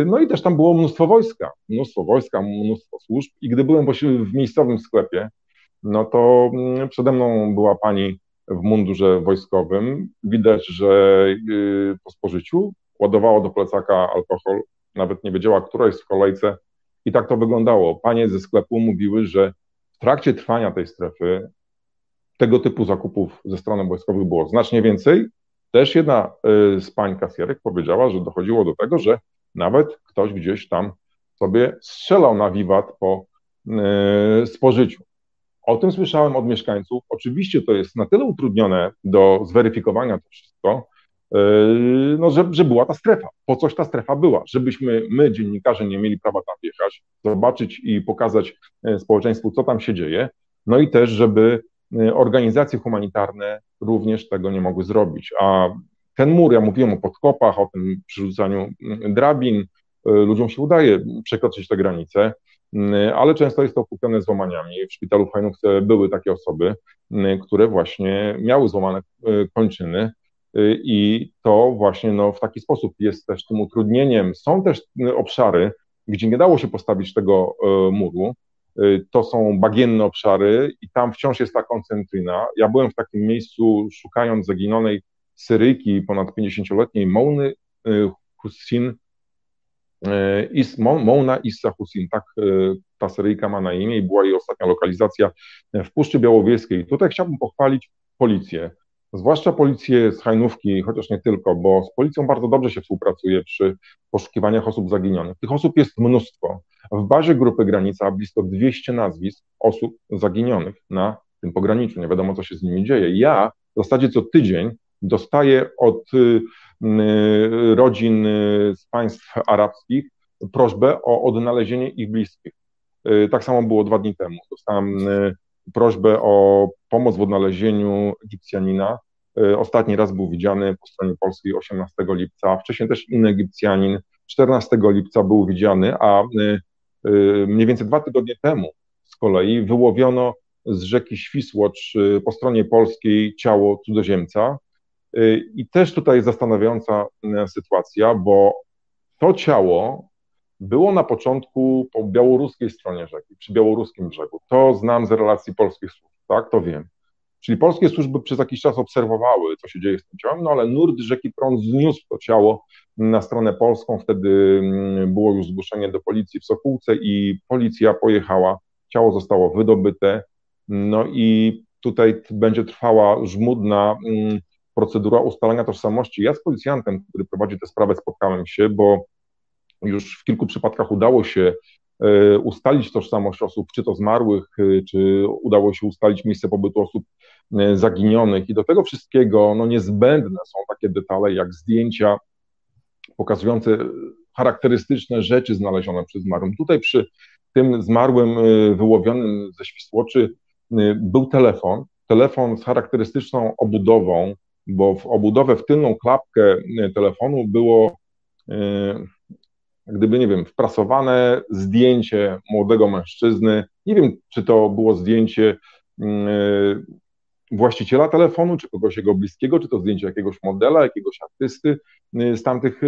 no i też tam było mnóstwo wojska, mnóstwo wojska, mnóstwo służb i gdy byłem w miejscowym sklepie, no to mm, przede mną była pani w mundurze wojskowym. Widać, że y, po spożyciu ładowała do plecaka alkohol, nawet nie wiedziała, która jest w kolejce i tak to wyglądało. Panie ze sklepu mówiły, że w trakcie trwania tej strefy tego typu zakupów ze strony wojskowych było znacznie więcej. Też jedna y, z pań kasjerek powiedziała, że dochodziło do tego, że nawet ktoś gdzieś tam sobie strzelał na wiwat po yy, spożyciu. O tym słyszałem od mieszkańców. Oczywiście to jest na tyle utrudnione do zweryfikowania to wszystko, yy, no, że, że była ta strefa. Po coś ta strefa była, żebyśmy my, dziennikarze, nie mieli prawa tam wjechać, zobaczyć i pokazać yy, społeczeństwu, co tam się dzieje. No i też, żeby organizacje humanitarne również tego nie mogły zrobić. A ten mur, ja mówiłem o podkopach, o tym przerzucaniu mm, drabin, y, ludziom się udaje przekroczyć te granice, y, ale często jest to kupione złamaniami. W szpitalu w Hajnówce były takie osoby, y, które właśnie miały złamane kończyny I to właśnie no, w taki sposób jest też tym utrudnieniem. Są też obszary, gdzie nie dało się postawić tego muru. To są bagienne obszary i tam wciąż jest ta koncentryna. Ja byłem w takim miejscu szukając zaginionej Syryjki ponad 50-letniej Mouny Hussin E, Is, Mouna Issa Husin, tak e, ta Syryjka ma na imię i była jej ostatnia lokalizacja w Puszczy Białowieskiej. Tutaj chciałbym pochwalić policję, zwłaszcza policję z Hajnówki, chociaż nie tylko, bo z policją bardzo dobrze się współpracuje przy poszukiwaniach osób zaginionych. Tych osób jest mnóstwo. W bazie Grupy Granica blisko 200 nazwisk osób zaginionych na tym pograniczu. Nie wiadomo, co się z nimi dzieje. Ja w zasadzie co tydzień dostaję od y, y, rodzin y, z państw arabskich prośbę o odnalezienie ich bliskich. Tak samo było dwa dni temu. Dostałem prośbę o pomoc w odnalezieniu Egipcjanina. Ostatni raz był widziany po stronie polskiej 18 lipca, wcześniej też inny Egipcjanin 14 lipca był widziany, a mniej więcej dwa tygodnie temu z kolei wyłowiono z rzeki Świsłocz po stronie polskiej ciało cudzoziemca, I też tutaj zastanawiająca y, sytuacja, bo to ciało było na początku po białoruskiej stronie rzeki, przy białoruskim brzegu. To znam z relacji polskich służb, tak, to wiem. Czyli polskie służby przez jakiś czas obserwowały, co się dzieje z tym ciałem, no ale nurt rzeki Prąd zniósł to ciało na stronę polską, wtedy mm, było już zgłoszenie do policji w Sokółce i policja pojechała, ciało zostało wydobyte, no i tutaj będzie trwała żmudna mm, procedura ustalania tożsamości. Ja z policjantem, który prowadzi tę sprawę, spotkałem się, bo już w kilku przypadkach udało się e, ustalić tożsamość osób, czy to zmarłych, e, czy udało się ustalić miejsce pobytu osób e, zaginionych. I do tego wszystkiego no, niezbędne są takie detale jak zdjęcia pokazujące charakterystyczne rzeczy znalezione przez zmarłym. Tutaj przy tym zmarłym wyłowionym ze świstłoczy był telefon, telefon z charakterystyczną obudową, bo w obudowę, w tylną klapkę e, telefonu było e, gdyby, nie wiem, wprasowane zdjęcie młodego mężczyzny. Nie wiem, czy to było zdjęcie mm, e, właściciela telefonu, czy kogoś jego bliskiego, czy to zdjęcie jakiegoś modela, jakiegoś artysty z tamtych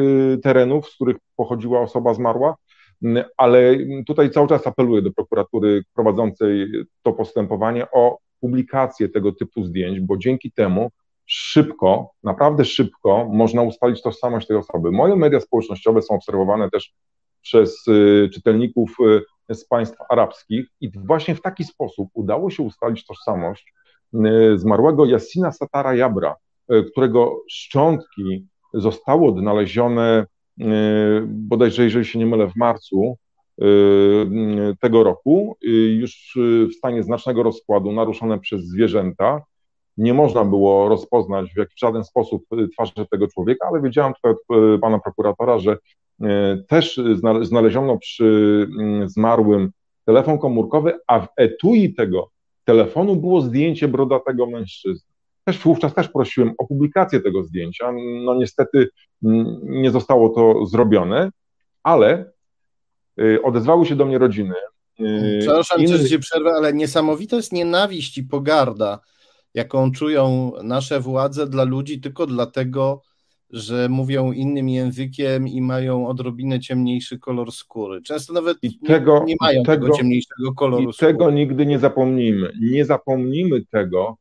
terenów, z których pochodziła osoba zmarła. Mm, ale tutaj cały czas apeluję do prokuratury prowadzącej to postępowanie o publikację tego typu zdjęć, bo dzięki temu szybko, naprawdę szybko można ustalić tożsamość tej osoby. Moje media społecznościowe są obserwowane też przez y, czytelników y, z państw arabskich i właśnie w taki sposób udało się ustalić tożsamość y, zmarłego Yassina Satara Jabra, którego szczątki zostały odnalezione bodajże, jeżeli się nie mylę, w marcu tego roku, już w stanie znacznego rozkładu, naruszone przez zwierzęta nie można było rozpoznać w, w żaden sposób y, twarzy tego człowieka, ale wiedziałem tutaj od y, pana prokuratora, że y, też znaleziono przy mm, zmarłym telefon komórkowy, a w etui tego telefonu było zdjęcie brodatego mężczyzny. Też wówczas też prosiłem o publikację tego zdjęcia. No niestety mm, nie zostało to zrobione, ale odezwały się do mnie rodziny. Przepraszam, innych... że ci przerwę, ale niesamowita jest nienawiść i pogarda jaką czują nasze władze dla ludzi tylko dlatego, że mówią innym językiem i mają odrobinę ciemniejszy kolor skóry. Często nawet tego, nie, nie mają tego, tego ciemniejszego koloru i skóry. Tego nigdy nie zapomnimy. Nie zapomnimy tego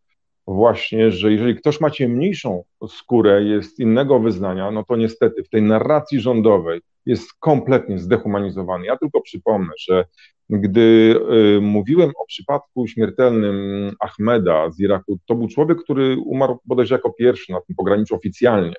właśnie, że jeżeli ktoś ma ciemniejszą skórę, jest innego wyznania, no to niestety w tej narracji rządowej jest kompletnie zdehumanizowany. Ja tylko przypomnę, że gdy y, mówiłem o przypadku śmiertelnym Ahmeda z Iraku, to był człowiek, który umarł bodajże jako pierwszy na tym pograniczu oficjalnie.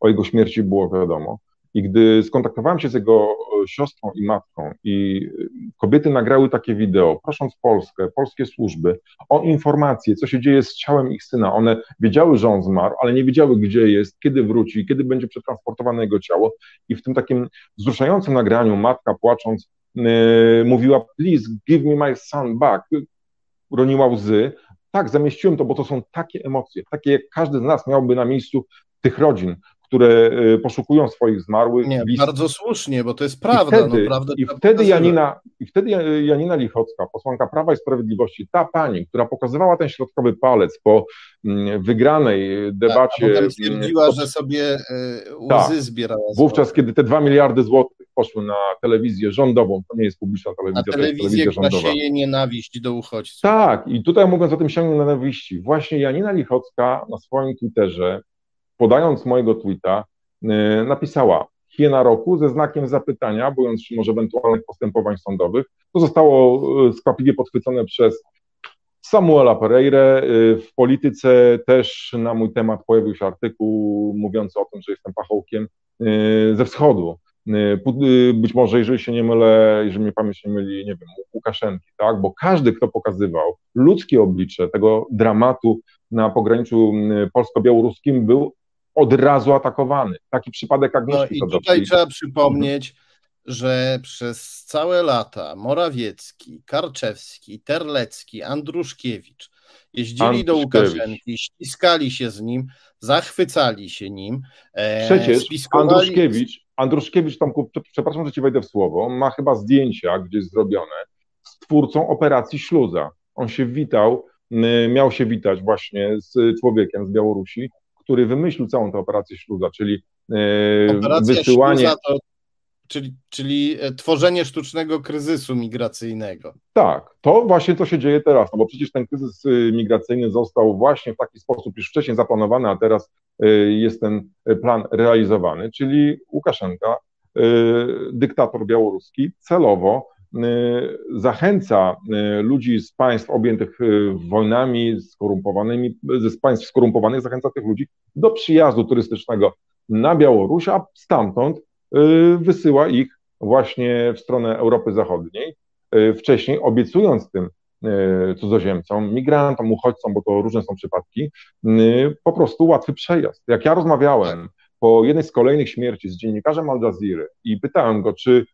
O jego śmierci było wiadomo. I gdy skontaktowałem się z jego e, siostrą i matką, i e, kobiety nagrały takie wideo, prosząc Polskę, polskie służby o informacje, co się dzieje z ciałem ich syna. One wiedziały, że on zmarł, ale nie wiedziały, gdzie jest, kiedy wróci, kiedy będzie przetransportowane jego ciało. I w tym takim wzruszającym nagraniu matka płacząc yy, mówiła: Please give me my son back. Roniła łzy. Tak, zamieściłem to, bo to są takie emocje, takie jak każdy z nas miałby na miejscu tych rodzin, które poszukują swoich zmarłych. Nie, bardzo słusznie, bo to jest prawda. I wtedy, no, prawda i wtedy, Janina, I wtedy Janina Lichocka, posłanka Prawa i Sprawiedliwości, ta pani, która pokazywała ten środkowy palec po mm, wygranej debacie. Tak, stwierdziła, że sobie łzy tak, zbierała. Wówczas, kiedy te dwa miliardy złotych poszły na telewizję rządową, to nie jest publiczna telewizja, na telewizję, to jest telewizja rządowa. sieje nienawiść do uchodźców. Tak, i tutaj mówiąc o tym sięgnięciu nienawiści, właśnie Janina Lichocka na swoim Twitterze, podając mojego tweeta, yy, napisała hiena roku ze znakiem zapytania, bojąc się może ewentualnych postępowań sądowych. To zostało yy, skwapliwie podchwycone przez Samuela Pereire. Yy, w polityce też na mój temat pojawił się artykuł mówiący o tym, że jestem pachołkiem ze wschodu. Y, y, być może, jeżeli się nie mylę, jeżeli mnie pamięć nie myli, nie wiem, Łukaszenki, tak, bo każdy, kto pokazywał ludzkie oblicze tego dramatu na pograniczu y, polsko-białoruskim był od razu atakowany. Taki przypadek Agnieszki No i tutaj trzeba przypomnieć, że przez całe lata Morawiecki, Karczewski, Terlecki, Andruszkiewicz jeździli do Łukaszenki, ściskali się z nim, zachwycali się nim. E, Przecież spiskowali... Andruszkiewicz Andruszkiewicz, tam, przepraszam, że ci wejdę w słowo, ma chyba zdjęcia gdzieś zrobione z twórcą operacji Śluza. On się witał, miał się witać właśnie z człowiekiem z Białorusi, który wymyślił całą tę operację Śluza, czyli Operacja wysyłanie... To Czyli, czyli e, tworzenie sztucznego kryzysu migracyjnego. Tak, to właśnie to się dzieje teraz, no bo przecież ten kryzys y, migracyjny został właśnie w taki sposób już wcześniej zaplanowany, a teraz y, jest ten plan realizowany, czyli Łukaszenka, y, dyktator białoruski, celowo zachęca ludzi z państw objętych wojnami, skorumpowanymi, z państw skorumpowanych, zachęca tych ludzi do przyjazdu turystycznego na Białoruś, a stamtąd Y, wysyła ich właśnie w stronę Europy Zachodniej, y, wcześniej obiecując tym y, cudzoziemcom, migrantom, uchodźcom, bo to różne są przypadki, po prostu łatwy przejazd. Jak ja rozmawiałem po jednej z kolejnych śmierci z dziennikarzem Al Jazeera i pytałem go, czy,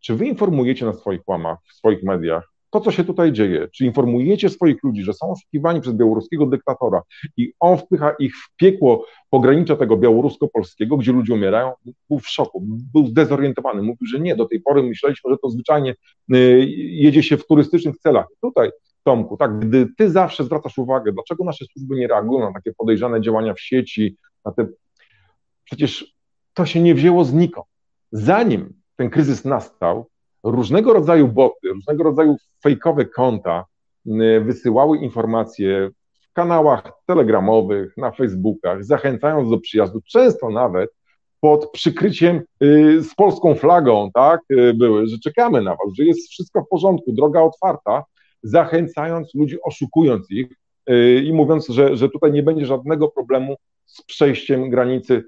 czy wy informujecie na swoich łamach, w swoich mediach to, co się tutaj dzieje, czy informujecie swoich ludzi, że są oszukiwani przez białoruskiego dyktatora i on wpycha ich w piekło pogranicza tego białorusko-polskiego, gdzie ludzie umierają, był w szoku, był zdezorientowany, mówił, że nie, do tej pory myśleliśmy, że to zwyczajnie y, jedzie się w turystycznych celach. Tutaj Tomku, tak, gdy ty zawsze zwracasz uwagę, dlaczego nasze służby nie reagują na takie podejrzane działania w sieci, na te... Przecież to się nie wzięło znikąd. Zanim ten kryzys nastał, różnego rodzaju boty, różnego rodzaju fejkowe konta y, wysyłały informacje w kanałach telegramowych, na Facebookach, zachęcając do przyjazdu, często nawet pod przykryciem y, z polską flagą, tak, y, były, że czekamy na was, że jest wszystko w porządku, droga otwarta, zachęcając ludzi, oszukując ich i mówiąc, że, że tutaj nie będzie żadnego problemu z przejściem granicy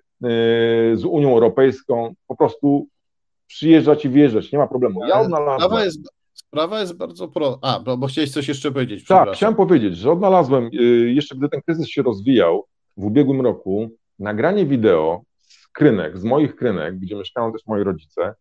z Unią Europejską, po prostu przyjeżdżać i wjeżdżać, nie ma problemu. Ja odnalazłem... Sprawa jest, sprawa jest bardzo pro... A, bo, bo chciałeś coś jeszcze powiedzieć. Tak, chciałem powiedzieć, że odnalazłem, y, jeszcze gdy ten kryzys się rozwijał w ubiegłym roku, nagranie wideo z krynek, z moich krynek, gdzie mieszkają też moi rodzice. Y,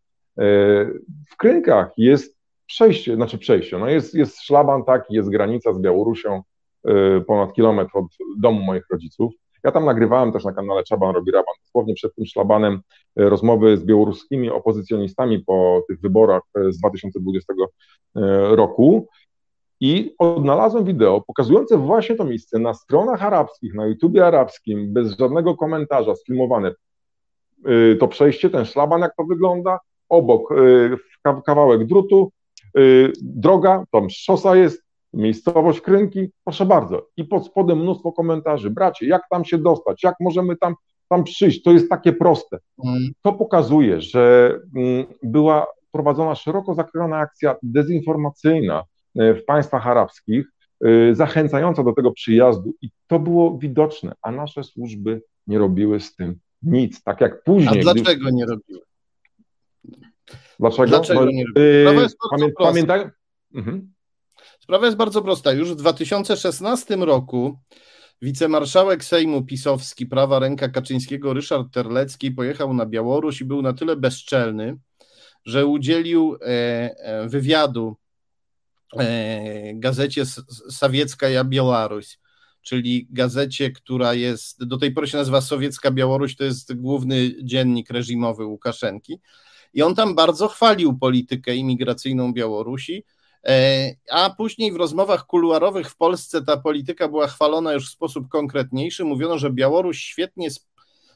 w krynkach jest przejście, znaczy przejście, no jest, jest szlaban taki, jest granica z Białorusią, y, ponad kilometr od domu moich rodziców. Ja tam nagrywałem też na kanale Czaban robi raban, dosłownie przed tym szlabanem e, rozmowy z białoruskimi opozycjonistami po tych wyborach e, z 2020 e, roku. I odnalazłem wideo pokazujące właśnie to miejsce na stronach arabskich, na YouTubie arabskim, bez żadnego komentarza, sfilmowane. To przejście, ten szlaban, jak to wygląda, obok kawałek drutu, droga, tam szosa jest, miejscowość Krynki, proszę bardzo. I pod spodem mnóstwo komentarzy. Bracie, jak tam się dostać? Jak możemy tam, tam przyjść? To jest takie proste. Mm. To pokazuje, że mm, była prowadzona szeroko zakrojona akcja dezinformacyjna e, w państwach arabskich, e, zachęcająca do tego przyjazdu i to było widoczne, a nasze służby nie robiły z tym nic. Tak jak później. A dlaczego nie robiły? Dlaczego? Dlaczego no, nie robiły? Yy, pamię, pamiętaj... Mhm. Sprawa jest bardzo prosta. Już w 2016 roku wicemarszałek Sejmu Pisowski, prawa ręka Kaczyńskiego, Ryszard Terlecki pojechał na Białoruś i był na tyle bezczelny, że udzielił e, e, wywiadu e, gazecie Sawiecka Białoruś, czyli gazecie, która jest, do tej pory się nazywa Sowiecka Białoruś, to jest główny dziennik reżimowy Łukaszenki. I on tam bardzo chwalił politykę imigracyjną Białorusi, a później w rozmowach kuluarowych w Polsce ta polityka była chwalona już w sposób konkretniejszy. Mówiono, że Białoruś świetnie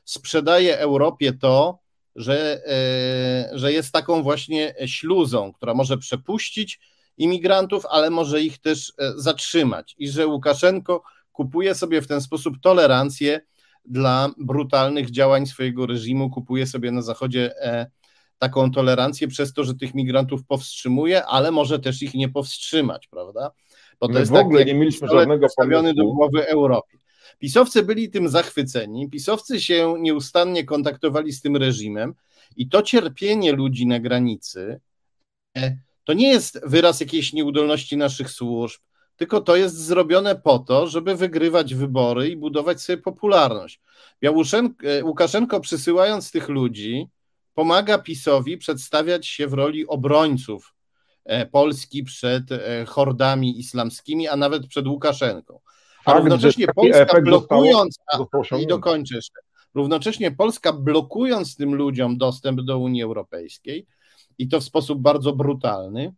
sprzedaje Europie to, że, e, że jest taką właśnie śluzą, która może przepuścić imigrantów, ale może ich też e, zatrzymać i że Łukaszenko kupuje sobie w ten sposób tolerancję dla brutalnych działań swojego reżimu, kupuje sobie na Zachodzie e, taką tolerancję przez to, że tych migrantów powstrzymuje, ale może też ich nie powstrzymać, prawda? Bo to My jest w ogóle nie mieliśmy żadnego pomysłu. do głowy Europie. Pisowcy byli tym zachwyceni, pisowcy się nieustannie kontaktowali z tym reżimem i to cierpienie ludzi na granicy e, to nie jest wyraz jakiejś nieudolności naszych służb, tylko to jest zrobione po to, żeby wygrywać wybory i budować sobie popularność. E, Łukaszenko przysyłając tych ludzi, pomaga PiSowi przedstawiać się w roli obrońców e, Polski przed hordami islamskimi, a nawet przed Łukaszenką. A równocześnie Polska blokując, i dokończę jeszcze, równocześnie Polska blokując tym ludziom dostęp do Unii Europejskiej i to w sposób bardzo brutalny,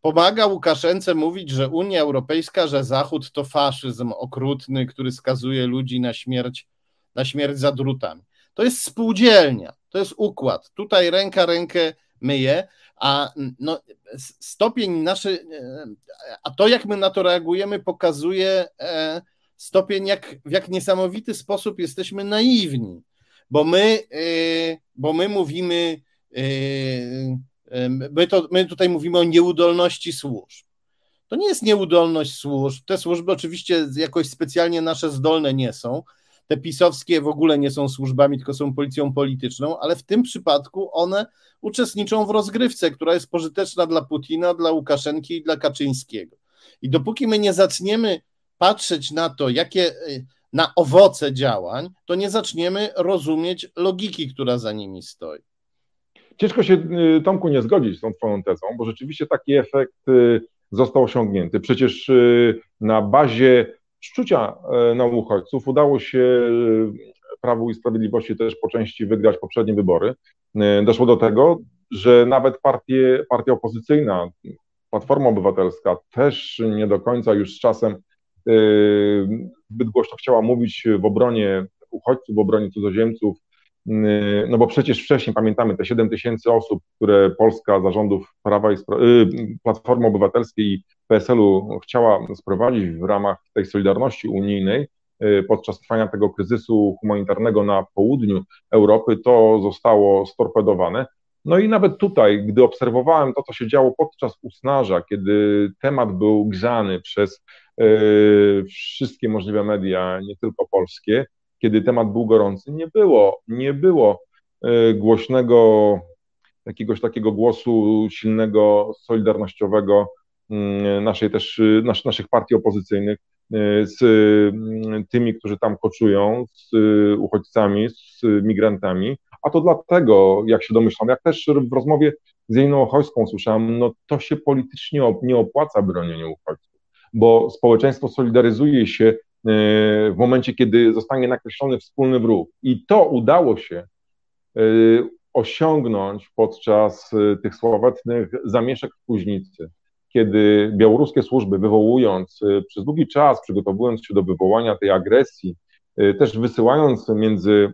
pomaga Łukaszence mówić, że Unia Europejska, że Zachód to faszyzm okrutny, który skazuje ludzi na śmierć, na śmierć za drutami. To jest spółdzielnia, to jest układ. Tutaj ręka rękę myje, a no, stopień naszy, a to jak my na to reagujemy, pokazuje e, stopień, jak, w jak niesamowity sposób jesteśmy naiwni, bo my, e, bo my mówimy, e, my, to, my tutaj mówimy o nieudolności służb. To nie jest nieudolność służb. Te służby oczywiście jakoś specjalnie nasze zdolne nie są, te pisowskie w ogóle nie są służbami, tylko są policją polityczną, ale w tym przypadku one uczestniczą w rozgrywce, która jest pożyteczna dla Putina, dla Łukaszenki i dla Kaczyńskiego. I dopóki my nie zaczniemy patrzeć na to, jakie y, na owoce działań, to nie zaczniemy rozumieć logiki, która za nimi stoi. Ciężko się, y, Tomku, nie zgodzić z tą Twoją tezą, bo rzeczywiście taki efekt y, został osiągnięty. Przecież na bazie szczucia e, na uchodźców udało się e, Prawu i Sprawiedliwości też po części wygrać poprzednie wybory. E, doszło do tego, że nawet partie, partia opozycyjna, Platforma Obywatelska też nie do końca już z czasem zbyt głośno chciała mówić w obronie uchodźców, w obronie cudzoziemców, no bo przecież wcześniej pamiętamy te 7 tysięcy osób, które Polska zarządów Prawa i Platformy Obywatelskiej PSL-u chciała sprowadzić w ramach tej solidarności unijnej y, podczas trwania tego kryzysu humanitarnego na południu Europy, to zostało storpedowane. No i nawet tutaj, gdy obserwowałem to, co się działo podczas usnarza, kiedy temat był grzany przez y, wszystkie możliwe media, nie tylko polskie, kiedy temat był gorący, nie było, nie było y, głośnego, jakiegoś takiego głosu silnego, solidarnościowego naszej też, y, nas, naszych partii opozycyjnych y, z mm, tymi, którzy tam koczują, z y, uchodźcami, z migrantami, a to dlatego, jak się domyślam, jak też w rozmowie z Janiną Ochojską słyszałem, no to się politycznie nie opłaca bronienie uchodźców, bo społeczeństwo solidaryzuje się w momencie, kiedy zostanie nakreślony wspólny wróg. I to udało się osiągnąć podczas tych sławetnych zamieszek w Kuźnicy kiedy białoruskie służby, wywołując y, przez długi czas, przygotowując się do wywołania tej agresji, y, też wysyłając między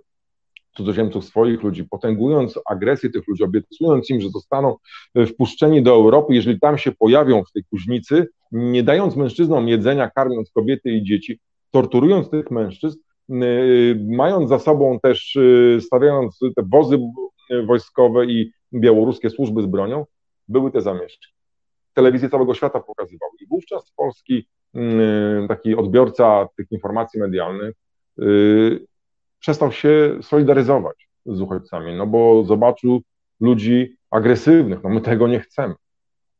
cudzoziemców swoich ludzi, potęgując agresję tych ludzi, obiecując im, że zostaną y, wpuszczeni do Europy, jeżeli tam się pojawią w tej kuźnicy, nie dając mężczyznom jedzenia, karmiąc kobiety i dzieci, torturując tych mężczyzn, mając za sobą też, stawiając te wozy wojskowe i białoruskie służby z bronią, były te zamieszki telewizję całego świata pokazywał. I wówczas polski mm, taki odbiorca tych informacji medialnych y, przestał się solidaryzować z uchodźcami, no bo zobaczył ludzi agresywnych, no my tego nie chcemy.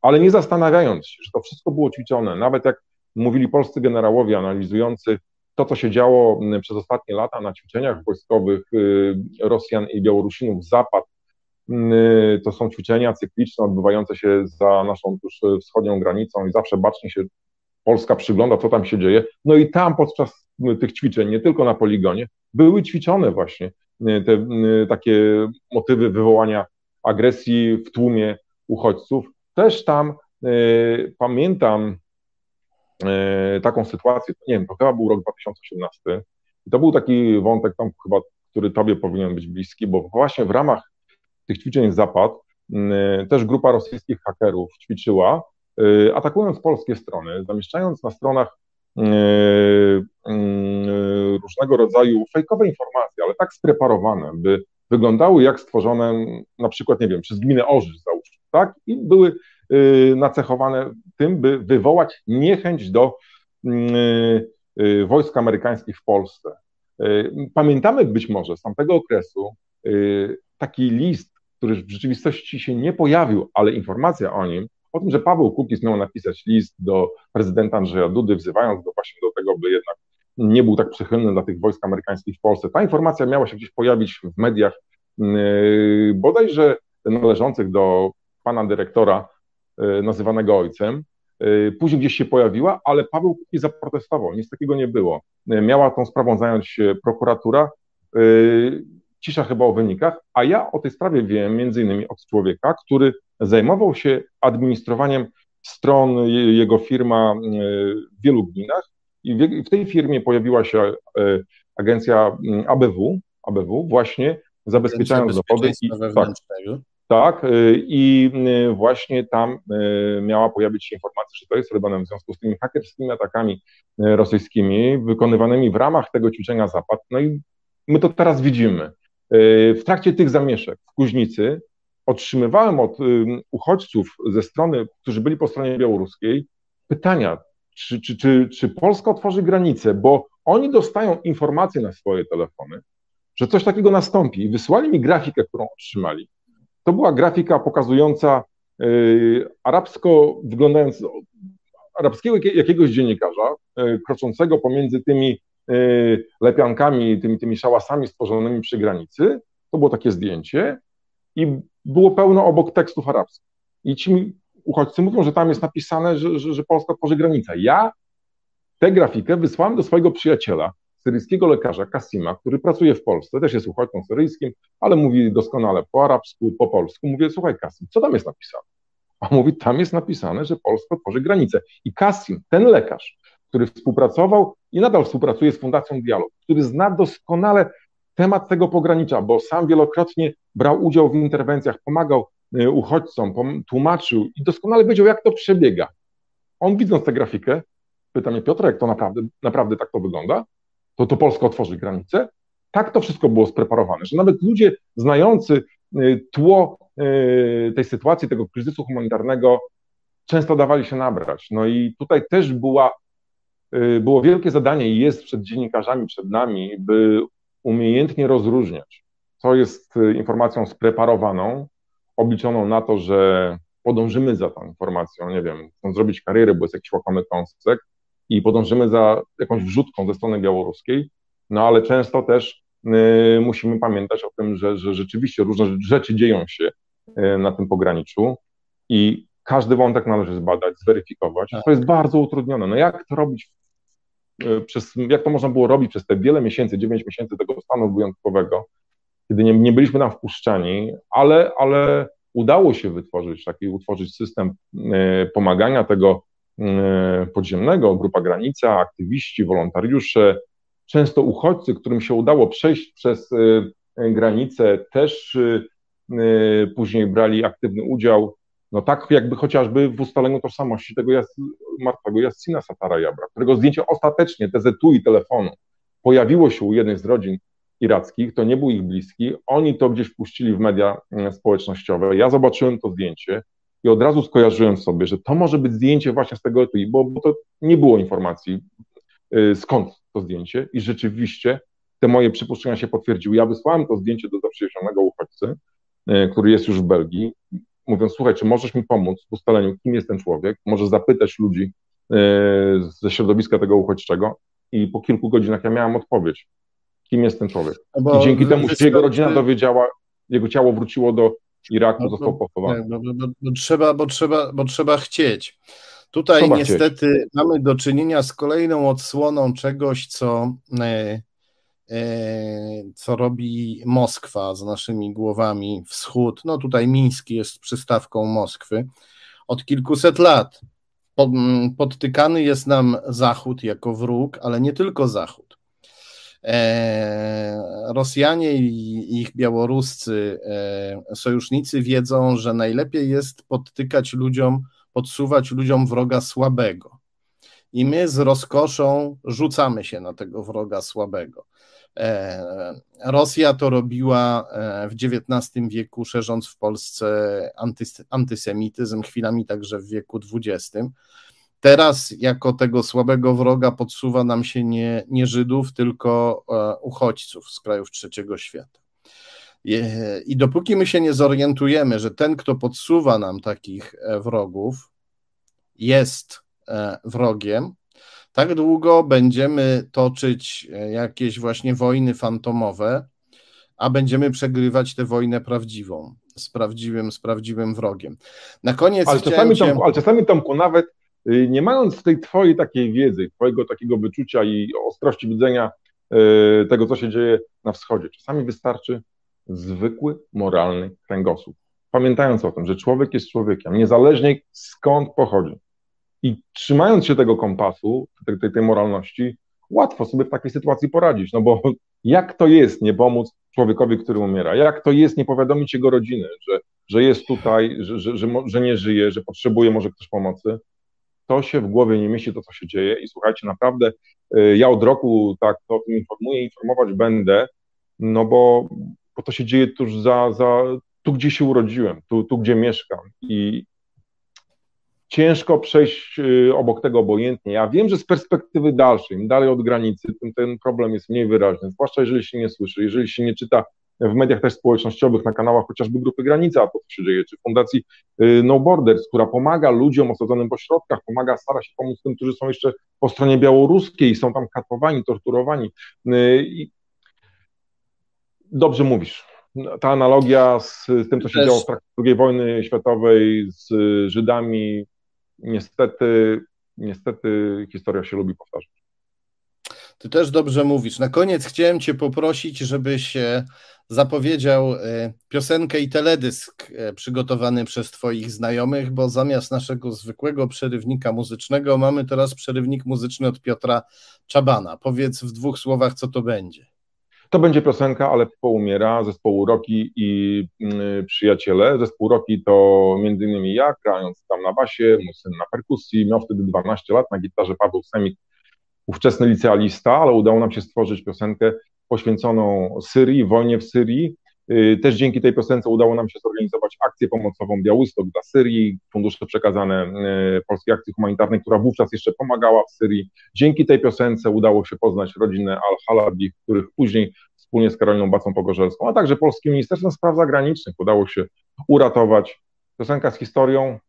Ale nie zastanawiając się, że to wszystko było ćwiczone, nawet jak mówili polscy generałowie analizujący to, co się działo przez ostatnie lata na ćwiczeniach wojskowych y, Rosjan i Białorusinów, Zapad to są ćwiczenia cykliczne odbywające się za naszą tuż wschodnią granicą i zawsze bacznie się Polska przygląda, co tam się dzieje. No i tam podczas tych ćwiczeń, nie tylko na poligonie, były ćwiczone właśnie te takie motywy wywołania agresji w tłumie uchodźców. Też tam pamiętam taką sytuację, nie wiem, to chyba był rok 2018, i to był taki wątek tam chyba, który tobie powinien być bliski, bo właśnie w ramach tych ćwiczeń Zapad też grupa rosyjskich hakerów ćwiczyła, atakując polskie strony, zamieszczając na stronach różnego rodzaju fejkowe informacje, ale tak spreparowane, by wyglądały jak stworzone na przykład, nie wiem, przez gminę Orzysz załóżmy, tak? I były nacechowane tym, by wywołać niechęć do Y, wojsk amerykańskich w Polsce. Y, pamiętamy być może z tamtego okresu y, taki list, który w rzeczywistości się nie pojawił, ale informacja o nim, o tym, że Paweł Kukiz miał napisać list do prezydenta Andrzeja Dudy, wzywając go właśnie do tego, by jednak nie był tak przychylny dla tych wojsk amerykańskich w Polsce. Ta informacja miała się gdzieś pojawić w mediach bodajże należących do pana dyrektora, nazywanego ojcem. Y, później gdzieś się pojawiła, ale Paweł Kukiz zaprotestował, nic takiego nie było. Miała tą sprawą zająć się prokuratura, cisza chyba o wynikach, a ja o tej sprawie wiem między innymi od człowieka, który zajmował się administrowaniem stron, jego firma w wielu gminach i w tej firmie pojawiła się agencja ABW, ABW właśnie zabezpieczając dowody. I, tak, tak, y, i y, właśnie tam miała pojawić się informacja, że to jest robione w związku z tymi hakerskimi atakami rosyjskimi wykonywanymi w ramach tego ćwiczenia Zapad. No i my to teraz widzimy. W trakcie tych zamieszek w Kuźnicy otrzymywałem od uchodźców ze strony, którzy byli po stronie białoruskiej, pytania, czy, czy, czy, czy Polska otworzy granice, bo oni dostają informacje na swoje telefony, że coś takiego nastąpi i wysłali mi grafikę, którą otrzymali. To była grafika pokazująca y, arabsko wyglądając arabskiego jakiegoś dziennikarza y, kroczącego pomiędzy tymi y, lepiankami, tymi, tymi szałasami stworzonymi przy granicy. To było takie zdjęcie i było pełno obok tekstów arabskich. I ci uchodźcy mówią, że tam jest napisane, że, że, że Polska tworzy granicę. Ja tę grafikę wysłałem do swojego przyjaciela, syryjskiego lekarza Kasima, który pracuje w Polsce, też jest uchodźcą syryjskim, ale mówi doskonale po arabsku, po polsku. Mówię, słuchaj Kasim, co tam jest napisane? A mówi, tam jest napisane, że Polska tworzy granicę. I Kasim, ten lekarz, który współpracował i nadal współpracuje z Fundacją Dialog, który zna doskonale temat tego pogranicza, bo sam wielokrotnie brał udział w interwencjach, pomagał y, uchodźcom, tłumaczył i doskonale wiedział, jak to przebiega. On widząc tę grafikę, pyta mnie, jak to naprawdę, naprawdę tak to wygląda? to, to Polska otworzy granice. Tak to wszystko było spreparowane, że nawet ludzie znający y, tło y, tej sytuacji, tego kryzysu humanitarnego, często dawali się nabrać. No i tutaj też była, było wielkie zadanie i jest przed dziennikarzami, przed nami, by umiejętnie rozróżniać, co jest informacją spreparowaną, obliczoną na to, że podążymy za tą informacją, nie wiem, chcą zrobić karierę, bo jest jakiś łakomy kąsek, i podążymy za jakąś wrzutką ze strony białoruskiej, no ale często też y, musimy pamiętać o tym, że, że rzeczywiście różne rzeczy dzieją się y, na tym pograniczu i każdy wątek należy zbadać, zweryfikować. To jest bardzo utrudnione. No jak to robić y, przez, jak to można było robić przez te wiele miesięcy, dziewięć miesięcy tego stanu wyjątkowego, kiedy nie, nie byliśmy tam wpuszczani, ale, ale udało się wytworzyć taki, utworzyć system pomagania tego E, podziemnego, grupa Granica, aktywiści, wolontariusze, często uchodźcy, którym się udało przejść przez e, granicę, też e, później brali aktywny udział, no tak jakby chociażby w ustaleniu tożsamości tego jas, martwego Jassina Satara Jabra, którego zdjęcie ostatecznie, TZT i telefonu, pojawiło się u jednej z rodzin irackich, to nie był ich bliski, oni to gdzieś wpuścili w media społecznościowe, ja zobaczyłem to zdjęcie, i od razu skojarzyłem sobie, że to może być zdjęcie właśnie z tego etui, bo, bo to nie było informacji, yy, skąd to zdjęcie i rzeczywiście te moje przypuszczenia się potwierdziły. Ja wysłałem to zdjęcie do zaprzyjaźnionego uchodźcy, yy, który jest już w Belgii, mówiąc, słuchaj, czy możesz mi pomóc w ustaleniu, kim jest ten człowiek, możesz zapytać ludzi yy, ze środowiska tego uchodźczego i po kilku godzinach ja miałem odpowiedź, kim jest ten człowiek. Bo I dzięki temu się jego rodzina dowiedziała, jego ciało wróciło do Iraku no, został pochowany. Bo, bo, bo, trzeba, bo, trzeba, bo trzeba chcieć. Tutaj Zobaczcie. niestety mamy do czynienia z kolejną odsłoną czegoś, co, e, e, co robi Moskwa z naszymi głowami, wschód. No tutaj Miński jest przystawką Moskwy od kilkuset lat. Podtykany jest nam Zachód jako wróg, ale nie tylko Zachód. E, Rosjanie i ich białoruscy sojusznicy wiedzą, że najlepiej jest podtykać ludziom, podsuwać ludziom wroga słabego. I my z rozkoszą rzucamy się na tego wroga słabego. E, Rosja to robiła e, w XIX wieku, szerząc w Polsce antysemityzm, chwilami także w wieku XX. Teraz jako tego słabego wroga podsuwa nam się nie, nie Żydów, tylko e, uchodźców z krajów trzeciego świata. I dopóki my się nie zorientujemy, że ten, kto podsuwa nam takich wrogów, jest wrogiem, tak długo będziemy toczyć e, jakieś właśnie wojny fantomowe, a będziemy przegrywać tę wojnę prawdziwą, z prawdziwym, z prawdziwym wrogiem. Na koniec ale czasami, cię... Tomku, ale czasami Tomku, nawet y, nie mając tej twojej takiej wiedzy, twojego takiego wyczucia i ostrości widzenia y, tego, co się dzieje na wschodzie, czasami wystarczy zwykły, moralny kręgosłup. Pamiętając o tym, że człowiek jest człowiekiem, niezależnie skąd pochodzi. I trzymając się tego kompasu, tej, tej, moralności, łatwo sobie w takiej sytuacji poradzić. No bo jak to jest nie pomóc człowiekowi, który umiera? Jak to jest nie powiadomić jego rodziny, że, że jest tutaj, że, że, że, że nie żyje, że potrzebuje może ktoś pomocy? To się w głowie nie mieści, to co się dzieje. I słuchajcie, naprawdę y, ja od roku tak o tym informuję, informować będę, no bo bo to się dzieje tuż za, za tu, gdzie się urodziłem, tu, tu, gdzie mieszkam i ciężko przejść y, obok tego obojętnie. Ja wiem, że z perspektywy dalszej, im dalej od granicy, tym ten problem jest mniej wyraźny, zwłaszcza jeżeli się nie słyszy, jeżeli się nie czyta w mediach też społecznościowych, na kanałach chociażby Grupy Granica, to co się dzieje, czy Fundacji y, No Borders, która pomaga ludziom osadzonym w ośrodkach, pomaga, stara się pomóc tym, którzy są jeszcze po stronie białoruskiej, są tam katowani, torturowani. Y, I dobrze mówisz. Ta analogia z, z tym, co się Też... działo w trakcie II wojny światowej z Żydami, niestety, niestety historia się lubi powtarzać. Ty też dobrze mówisz. Na koniec chciałem Cię poprosić, żebyś zapowiedział e, piosenkę i teledysk e, przygotowany przez Twoich znajomych, bo zamiast naszego zwykłego przerywnika muzycznego mamy teraz przerywnik muzyczny od Piotra Czabana. Powiedz w dwóch słowach, co to będzie. To będzie piosenka, ale umiera, zespołu Roki i y, przyjaciele. Zespół Roki to między innymi ja, grając tam na basie, mój syn na perkusji, miał wtedy 12 lat, na gitarze Paweł Semik, ówczesny licealista, ale udało nam się stworzyć piosenkę poświęconą Syrii, wojnie w Syrii, też dzięki tej piosence udało nam się zorganizować akcję pomocową Białystok dla Syrii, fundusze przekazane y, Polskiej Akcji Humanitarnej, która wówczas jeszcze pomagała w Syrii. Dzięki tej piosence udało się poznać rodzinę Al-Halabi, których później wspólnie z Karoliną Bacą Pogorzelską, a także Polskim Ministerstwem Spraw Zagranicznych udało się uratować. Piosenka z historią,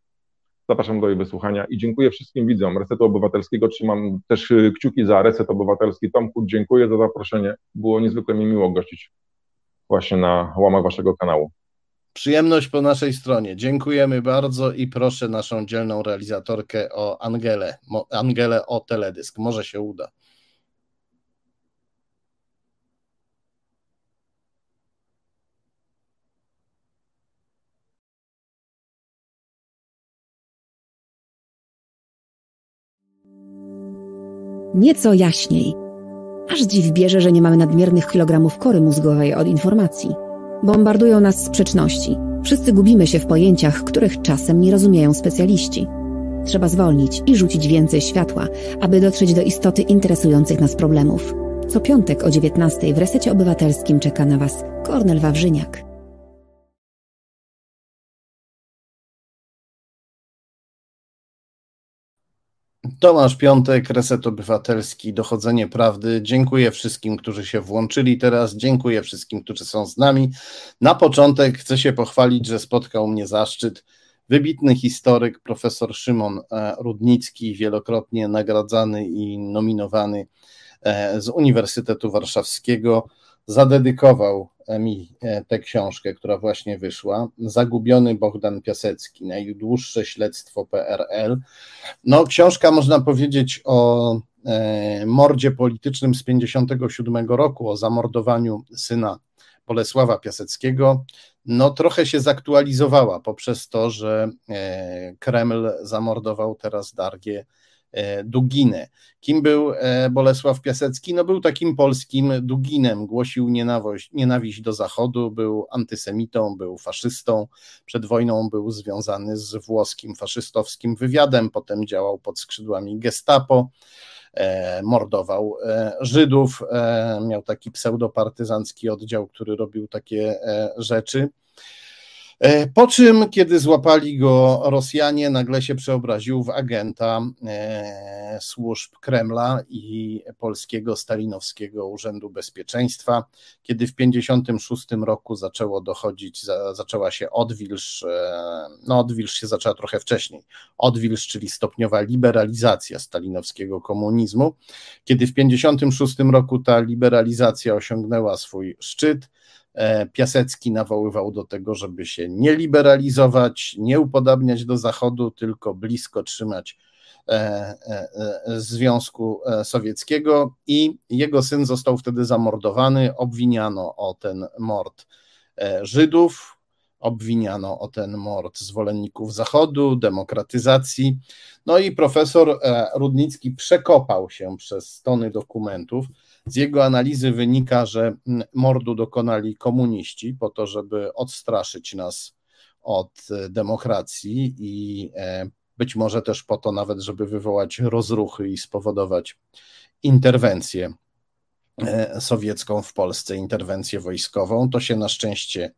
zapraszam do jej wysłuchania i dziękuję wszystkim widzom Resetu Obywatelskiego. Trzymam też y, kciuki za Reset Obywatelski. Tomku, dziękuję za zaproszenie. Było niezwykle mi miło gościć właśnie na łamach waszego kanału. Przyjemność po naszej stronie. Dziękujemy bardzo i proszę naszą dzielną realizatorkę o Angelę, Angelę o teledysk. Może się uda. Nieco jaśniej. Aż dziw bierze, że nie mamy nadmiernych kilogramów kory mózgowej od informacji. Bombardują nas sprzeczności. Wszyscy gubimy się w pojęciach, których czasem nie rozumieją specjaliści. Trzeba zwolnić i rzucić więcej światła, aby dotrzeć do istoty interesujących nas problemów. Co piątek o 19 w Resecie Obywatelskim czeka na Was Kornel Wawrzyniak. Tomasz Piątek, Reset Obywatelski, Dochodzenie Prawdy. Dziękuję wszystkim, którzy się włączyli teraz. Dziękuję wszystkim, którzy są z nami. Na początek chcę się pochwalić, że spotkał mnie zaszczyt wybitny historyk, profesor Szymon e, Rudnicki, wielokrotnie nagradzany i nominowany e, z Uniwersytetu Warszawskiego, zadedykował mi tę książkę, która właśnie wyszła. Zagubiony Bogdan Piasecki, najdłuższe śledztwo PRL. No, książka można powiedzieć o mordzie politycznym z 57 roku, o zamordowaniu syna Bolesława Piaseckiego, no trochę się zaktualizowała poprzez to, że Kreml zamordował teraz Dargię E, Duginę. Kim był e, Bolesław Piasecki? No był takim polskim Duginem, głosił nienawiść, nienawiść do Zachodu, był antysemitą, był faszystą, przed wojną był związany z włoskim faszystowskim wywiadem, potem działał pod skrzydłami gestapo, e, mordował Żydów, miał taki pseudopartyzancki oddział, który robił takie rzeczy. E, po czym, kiedy złapali go Rosjanie, nagle się przeobraził w agenta e, służb Kremla i polskiego stalinowskiego Urzędu Bezpieczeństwa. Kiedy w 1956 roku zaczęło dochodzić, zaczęła się odwilż, e, no odwilż się zaczęła trochę wcześniej, odwilż, czyli stopniowa liberalizacja stalinowskiego komunizmu. Kiedy w 1956 roku ta liberalizacja osiągnęła swój szczyt, Piasecki nawoływał do tego, żeby się nie liberalizować, nie upodabniać do Zachodu, tylko blisko trzymać e, e, Związku Sowieckiego i jego syn został wtedy zamordowany. Obwiniano o ten mord Żydów, obwiniano o ten mord zwolenników Zachodu, demokratyzacji. No i profesor Rudnicki przekopał się przez tony dokumentów z jego analizy wynika, że mm, mordu dokonali komuniści po to, żeby odstraszyć nas od e, demokracji i e, być może też po to nawet, żeby wywołać rozruchy i spowodować interwencję e, sowiecką w Polsce, interwencję wojskową. To się na szczęście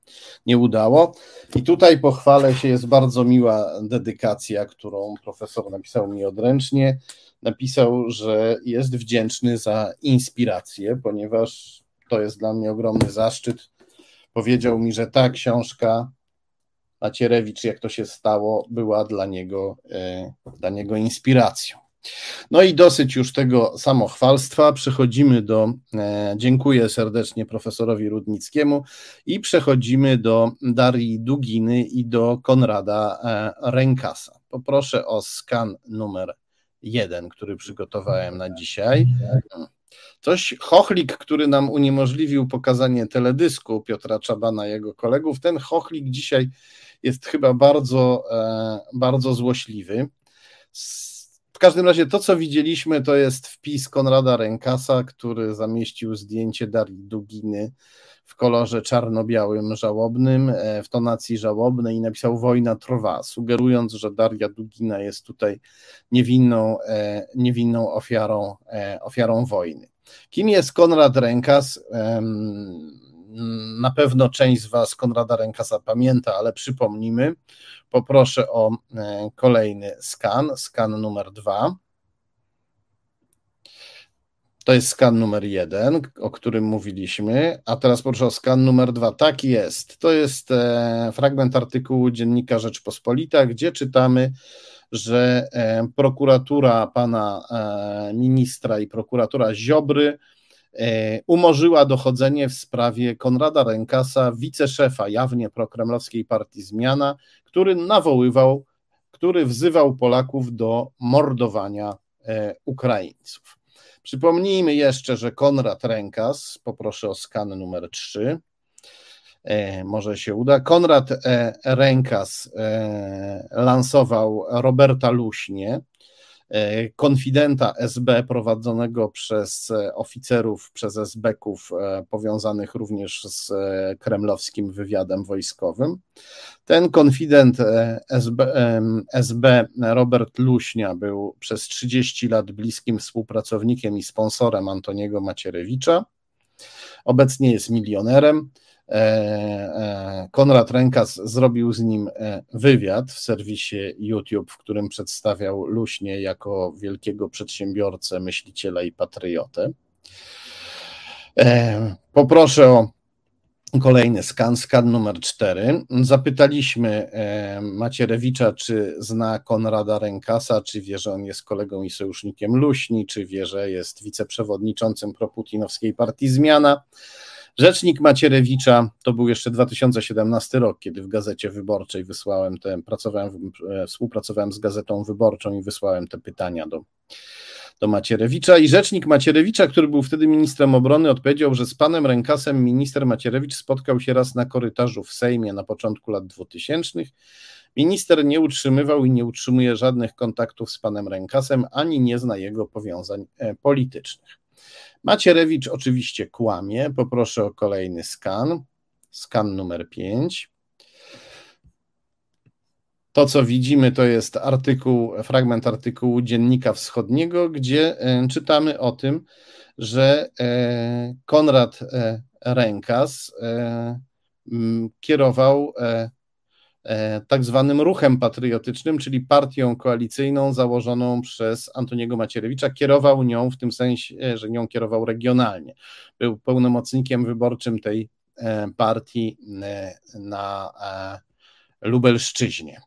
nie udało. I tutaj pochwalę się, jest bardzo miła dedykacja, którą profesor napisał mi odręcznie napisał, że jest wdzięczny za inspirację, ponieważ to jest dla mnie ogromny zaszczyt. Powiedział mi, że ta książka Macierewicz, jak to się stało, była dla niego, e, dla niego inspiracją. No i dosyć już tego samochwalstwa. Przechodzimy do, e, dziękuję serdecznie profesorowi Rudnickiemu i przechodzimy do Darii Duginy i do Konrada e, Rękasa. Poproszę o skan numer jeden, który przygotowałem na dzisiaj. Coś, chochlik, który nam uniemożliwił pokazanie teledysku Piotra Czabana, jego kolegów, ten chochlik dzisiaj jest chyba bardzo, e, bardzo złośliwy. Każdym razie to, co widzieliśmy, to jest wpis Konrada Rękasa, który zamieścił zdjęcie Darii Duginy w kolorze czarno-białym żałobnym, e, w tonacji żałobnej i napisał wojna trwa, sugerując, że Daria Dugina jest tutaj niewinną, e, niewinną ofiarą, e, ofiarą wojny. Kim jest Konrad Rękas? Na pewno część z Was Konrada Rękasa pamięta, ale przypomnimy. Poproszę o kolejny skan, skan numer dwa. To jest skan numer jeden, o którym mówiliśmy, a teraz proszę o skan numer dwa. Tak jest. To jest e, fragment artykułu Dziennika Rzeczpospolita, gdzie czytamy, że e, prokuratura pana e, ministra i prokuratura Ziobry umorzyła dochodzenie w sprawie Konrada Rękasa, wiceszefa jawnie prokremlowskiej partii Zmiana, który nawoływał, który wzywał Polaków do mordowania Ukraińców. Przypomnijmy jeszcze, że Konrad Rękas, poproszę o skan numer 3, e, może się uda. Konrad e, Rękas e, lansował Roberta Luśnie, E, konfidenta SB prowadzonego przez e, oficerów, przez SB-ków e, powiązanych również z kremlowskim wywiadem wojskowym. Ten konfident SB, SB Robert Luśnia był przez 30 lat bliskim współpracownikiem i sponsorem Antoniego Macierewicza. Obecnie jest milionerem. E, e, Konrad Rękas zrobił z nim e, wywiad w serwisie YouTube, w którym przedstawiał Luśnie jako wielkiego przedsiębiorcę, myśliciela i patriotę. Poproszę o kolejny skan, skan numer 4. Zapytaliśmy Macierewicza, czy zna Konrada Rękasa, czy wie, że on jest kolegą i sojusznikiem Luśni, czy wie, że jest wiceprzewodniczącym proputinowskiej partii Zmiana. Rzecznik Macierewicza, to był jeszcze 2017 rok, kiedy w Gazecie Wyborczej wysłałem te, pracowałem, e, współpracowałem z Gazetą Wyborczą i wysłałem te pytania do, do Macierewicza i rzecznik Macierewicza, który był wtedy ministrem obrony, odpowiedział, że z panem Rękasem minister Macierewicz spotkał się raz na korytarzu w Sejmie na początku lat 2000. Minister nie utrzymywał i nie utrzymuje żadnych kontaktów z panem Rękasem, ani nie zna jego powiązań e, politycznych. Macierewicz oczywiście kłamie. Poproszę o kolejny skan. Skan numer 5. To, co widzimy, to jest artykuł, fragment artykułu Dziennika Wschodniego, gdzie e, czytamy o tym, że e, Konrad e, Rękas kierował tak zwanym ruchem patriotycznym, czyli partią koalicyjną założoną przez Antoniego Macierewicza. Kierował nią w tym sensie, że nią kierował regionalnie. Był pełnomocnikiem wyborczym tej partii na Lubelszczyźnie.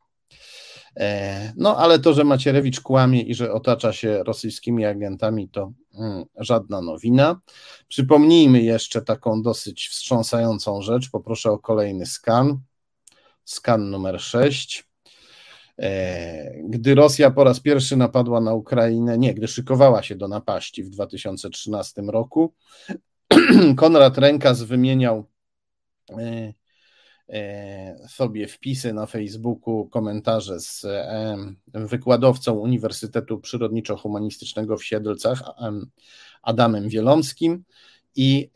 E, no, ale to, że Macierewicz kłamie i że otacza się rosyjskimi agentami, to mm, żadna nowina. Przypomnijmy jeszcze taką dosyć wstrząsającą rzecz. Poproszę o kolejny skan. Skan numer 6. E, gdy Rosja po raz pierwszy napadła na Ukrainę, nie, gdy szykowała się do napaści w 2013 roku, Konrad Rękas wymieniał e, E, sobie wpisy na Facebooku, komentarze z wykładowcą Uniwersytetu Przyrodniczo-Humanistycznego w Siedlcach, Adamem Wielomskim i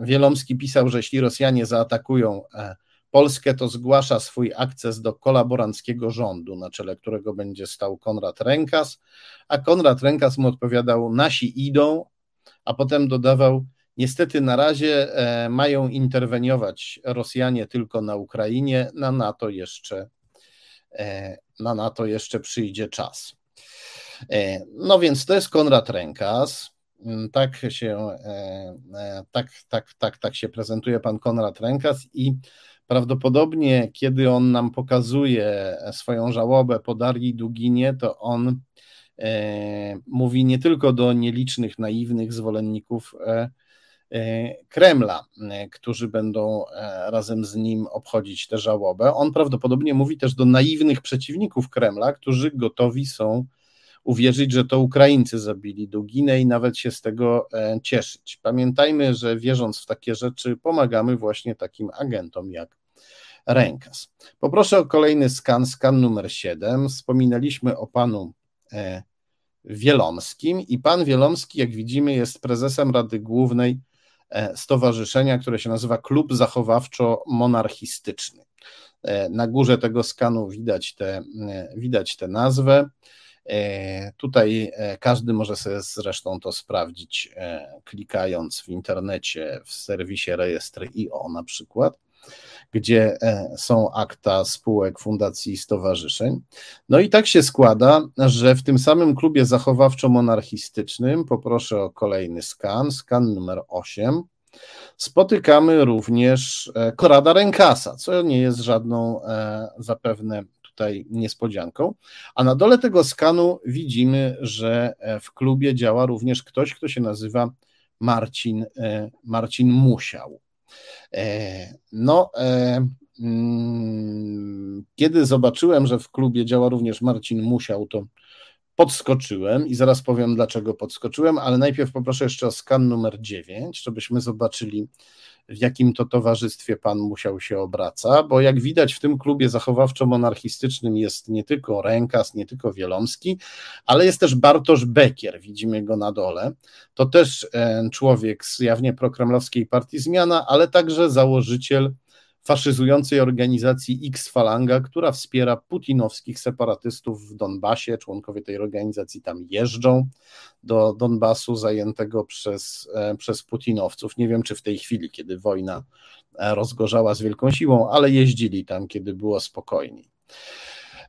Wielomski pisał, że jeśli Rosjanie zaatakują Polskę, to zgłasza swój akces do kolaboranckiego rządu, na czele którego będzie stał Konrad Rękas, a Konrad Rękas mu odpowiadał, nasi idą, a potem dodawał, Niestety na razie e, mają interweniować Rosjanie tylko na Ukrainie, na NATO jeszcze, e, na NATO jeszcze przyjdzie czas. E, no więc to jest Konrad Rękas. Mm, tak się, tak, tak, tak, tak się prezentuje pan Konrad Rękas i prawdopodobnie, kiedy on nam pokazuje swoją żałobę po Darii Duginie, to on mówi nie tylko do nielicznych, naiwnych zwolenników E, Kremla, e, którzy będą e, razem z nim obchodzić tę żałobę. On prawdopodobnie mówi też do naiwnych przeciwników Kremla, którzy gotowi są uwierzyć, że to Ukraińcy zabili Duginę i nawet się z tego cieszyć. Pamiętajmy, że wierząc w takie rzeczy, pomagamy właśnie takim agentom jak Rękas. Poproszę o kolejny skan, skan numer 7. Wspominaliśmy o panu Wielomskim i pan Wielomski, jak widzimy, jest prezesem Rady Głównej E, stowarzyszenia, które się nazywa Klub Zachowawczo-Monarchistyczny. E, na górze tego skanu widać tę e, widać te nazwę. Tutaj każdy może sobie zresztą to sprawdzić, klikając w internecie w serwisie rejestry.io na przykład gdzie e, są akta spółek, fundacji i stowarzyszeń. No i tak się składa, że w tym samym klubie zachowawczo-monarchistycznym, poproszę o kolejny skan, skan numer 8, spotykamy również e, Korada Rękasa, co nie jest żadną e, zapewne tutaj niespodzianką. A na dole tego skanu widzimy, że w klubie działa również ktoś, kto się nazywa Marcin, Marcin Musiał. E, no, e, mm, kiedy zobaczyłem, że w klubie działa również Marcin Musiał, to podskoczyłem i zaraz powiem, dlaczego podskoczyłem, ale najpierw poproszę jeszcze o skan numer 9, żebyśmy zobaczyli, w jakim to towarzystwie pan musiał się obraca, bo jak widać w tym klubie zachowawczo-monarchistycznym jest nie tylko Rękas, nie tylko Wielomski, ale jest też Bartosz Bekier, widzimy go na dole. To też e, człowiek z jawnie prokremlowskiej partii Zmiana, ale także założyciel faszyzującej organizacji X-Falanga, która wspiera putinowskich separatystów w Donbasie. Członkowie tej organizacji tam jeżdżą do Donbasu zajętego przez, e, przez putinowców. Nie wiem, czy w tej chwili, kiedy wojna e, rozgorzała z wielką siłą, ale jeździli tam, kiedy było spokojniej.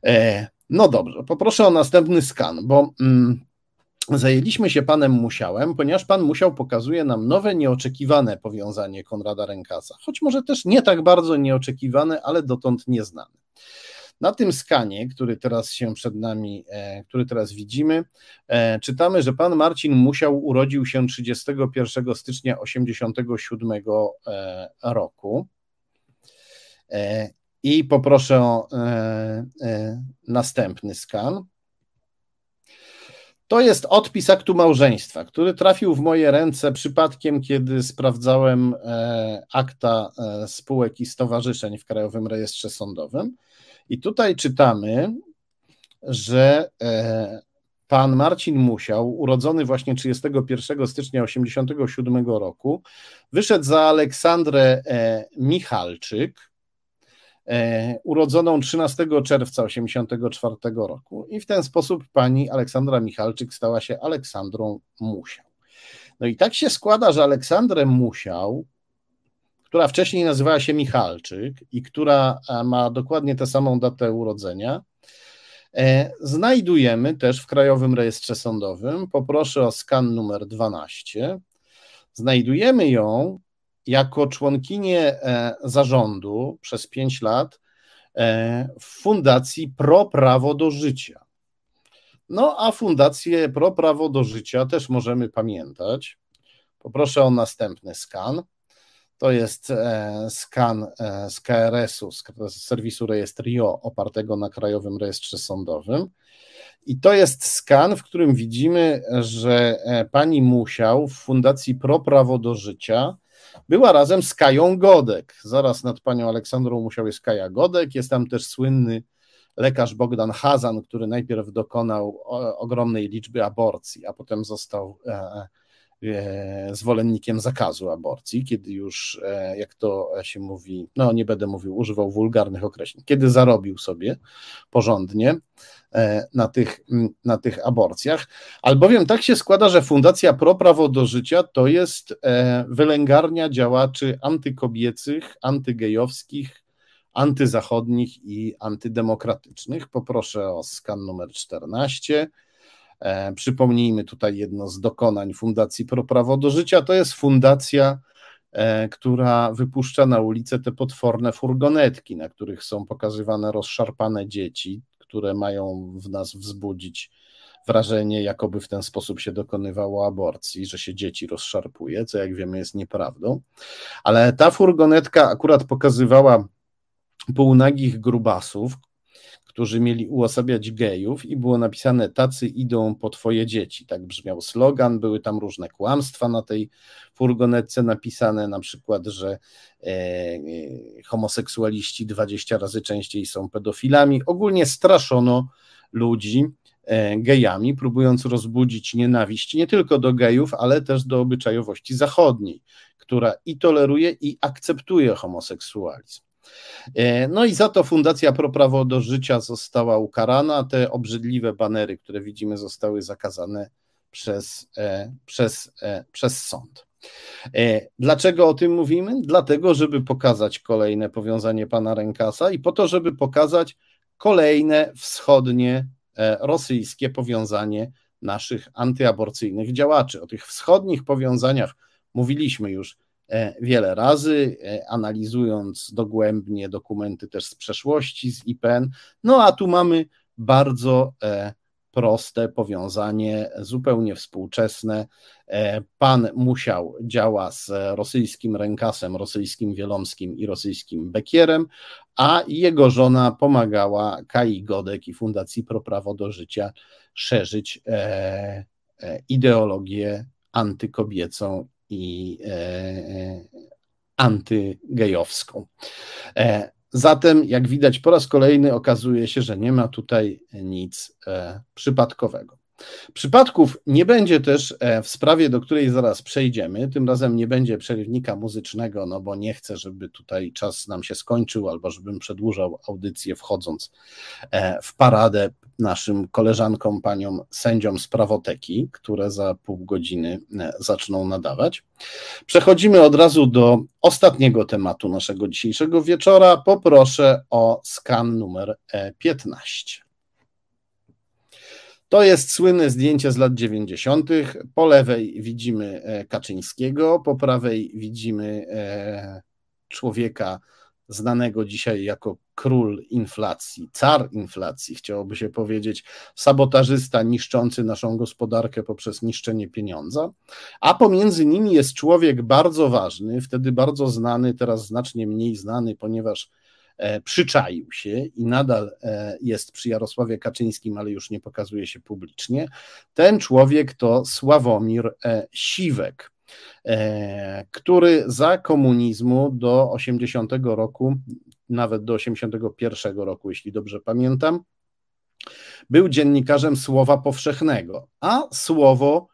E, no dobrze, poproszę o następny skan, bo. Mm, zajęliśmy się panem Musiałem, ponieważ pan Musiał pokazuje nam nowe, nieoczekiwane powiązanie Konrada Rękasa, choć może też nie tak bardzo nieoczekiwane, ale dotąd nieznane. Na tym skanie, który teraz się przed nami, e, który teraz widzimy, e, czytamy, że pan Marcin Musiał urodził się 31 stycznia 1987 e, roku. I poproszę o następny skan. To jest odpis aktu małżeństwa, który trafił w moje ręce przypadkiem, kiedy sprawdzałem akta spółek i stowarzyszeń w Krajowym Rejestrze Sądowym. I tutaj czytamy, że e, pan Marcin Musiał, urodzony właśnie 31 stycznia 1987 roku, wyszedł za Aleksandrę e, Michalczyk, e, urodzoną 13 czerwca 1984 roku. I w ten sposób pani Aleksandra Michalczyk stała się Aleksandrą Musiał. No i tak się składa, że Aleksandrę Musiał która wcześniej nazywała się Michalczyk i która e, ma dokładnie tę samą datę urodzenia, e, znajdujemy też w Krajowym Rejestrze Sądowym. Poproszę o skan numer 12. Znajdujemy ją jako członkinię e, zarządu przez 5 lat w Fundacji Pro Prawo do Życia. No a Fundację Pro Prawo do Życia też możemy pamiętać. Poproszę o następny skan. To jest e, skan e, z KRS-u, z serwisu rejestr RIO opartego na Krajowym Rejestrze Sądowym. I to jest skan, w którym widzimy, że e, pani Musiał w Fundacji Pro Prawo do Życia była razem z Kają Godek. Zaraz nad panią Aleksandrą Musiał jest Kaja Godek. Jest tam też słynny lekarz Bogdan Hazan, który najpierw dokonał ogromnej liczby aborcji, a potem został zwolennikiem zakazu aborcji, kiedy już, e, jak to się mówi, no nie będę mówił, używał wulgarnych określeń, kiedy zarobił sobie porządnie e, na tych, na tych aborcjach, albowiem tak się składa, że Fundacja Pro Prawo do Życia to jest wylęgarnia działaczy antykobiecych, antygejowskich, antyzachodnich i antydemokratycznych. Poproszę o skan numer 14. E, przypomnijmy tutaj jedno z dokonań Fundacji Pro Prawo do Życia. To jest fundacja, e, która wypuszcza na ulicę te potworne furgonetki, na których są pokazywane rozszarpane dzieci, które mają w nas wzbudzić wrażenie, jakoby w ten sposób się dokonywało aborcji, że się dzieci rozszarpuje, co jak wiemy jest nieprawdą. Ale ta furgonetka akurat pokazywała półnagich grubasów, którzy mieli uosabiać gejów i było napisane tacy idą po twoje dzieci. Tak brzmiał slogan, były tam różne kłamstwa na tej furgonetce napisane, na przykład, że e, e, homoseksualiści 20 razy częściej są pedofilami. Ogólnie straszono ludzi e, gejami, próbując rozbudzić nienawiść nie tylko do gejów, ale też do obyczajowości zachodniej, która i toleruje, i akceptuje homoseksualizm. E, no i za to Fundacja Pro Prawo do Życia została ukarana. Te obrzydliwe banery, które widzimy, zostały zakazane przez, e, przez, e, przez sąd. Dlaczego o tym mówimy? Dlatego, żeby pokazać kolejne powiązanie pana Rękasa i po to, żeby pokazać kolejne wschodnie rosyjskie powiązanie naszych antyaborcyjnych działaczy. O tych wschodnich powiązaniach mówiliśmy już wiele razy, e, analizując dogłębnie dokumenty też z przeszłości, z IPN. No a tu mamy bardzo e, proste powiązanie, zupełnie współczesne. Pan musiał działa z rosyjskim rękasem, rosyjskim wielomskim i rosyjskim bekierem, a jego żona pomagała Kai Godek i Fundacji Pro Prawo do Życia szerzyć ideologię antykobiecą i e, e, antygejowską. E, zatem, jak widać, po raz kolejny okazuje się, że nie ma tutaj nic przypadkowego. Przypadków nie będzie też w sprawie, do której zaraz przejdziemy. Tym razem nie będzie przerywnika muzycznego, no bo nie chcę, żeby tutaj czas nam się skończył, albo żebym przedłużał audycję wchodząc w paradę naszym koleżankom, paniom sędziom z prawoteki, które za pół godziny e, zaczną nadawać. Przechodzimy od razu do ostatniego tematu naszego dzisiejszego wieczora. Poproszę o skan numer 15. E, to jest słynne zdjęcie z lat 90. Po lewej widzimy e, Kaczyńskiego, po prawej widzimy człowieka znanego dzisiaj jako król inflacji, car inflacji, chciałoby się powiedzieć, sabotażysta niszczący naszą gospodarkę poprzez niszczenie pieniądza, a pomiędzy nimi jest człowiek bardzo ważny, wtedy bardzo znany, teraz znacznie mniej znany, ponieważ e, przyczaił się i nadal e, jest przy Jarosławie Kaczyńskim, ale już nie pokazuje się publicznie. Ten człowiek to Sławomir e, Siwek. E, który za komunizmu do 80 roku, nawet do 81 roku, jeśli dobrze pamiętam, był dziennikarzem Słowa Powszechnego, a Słowo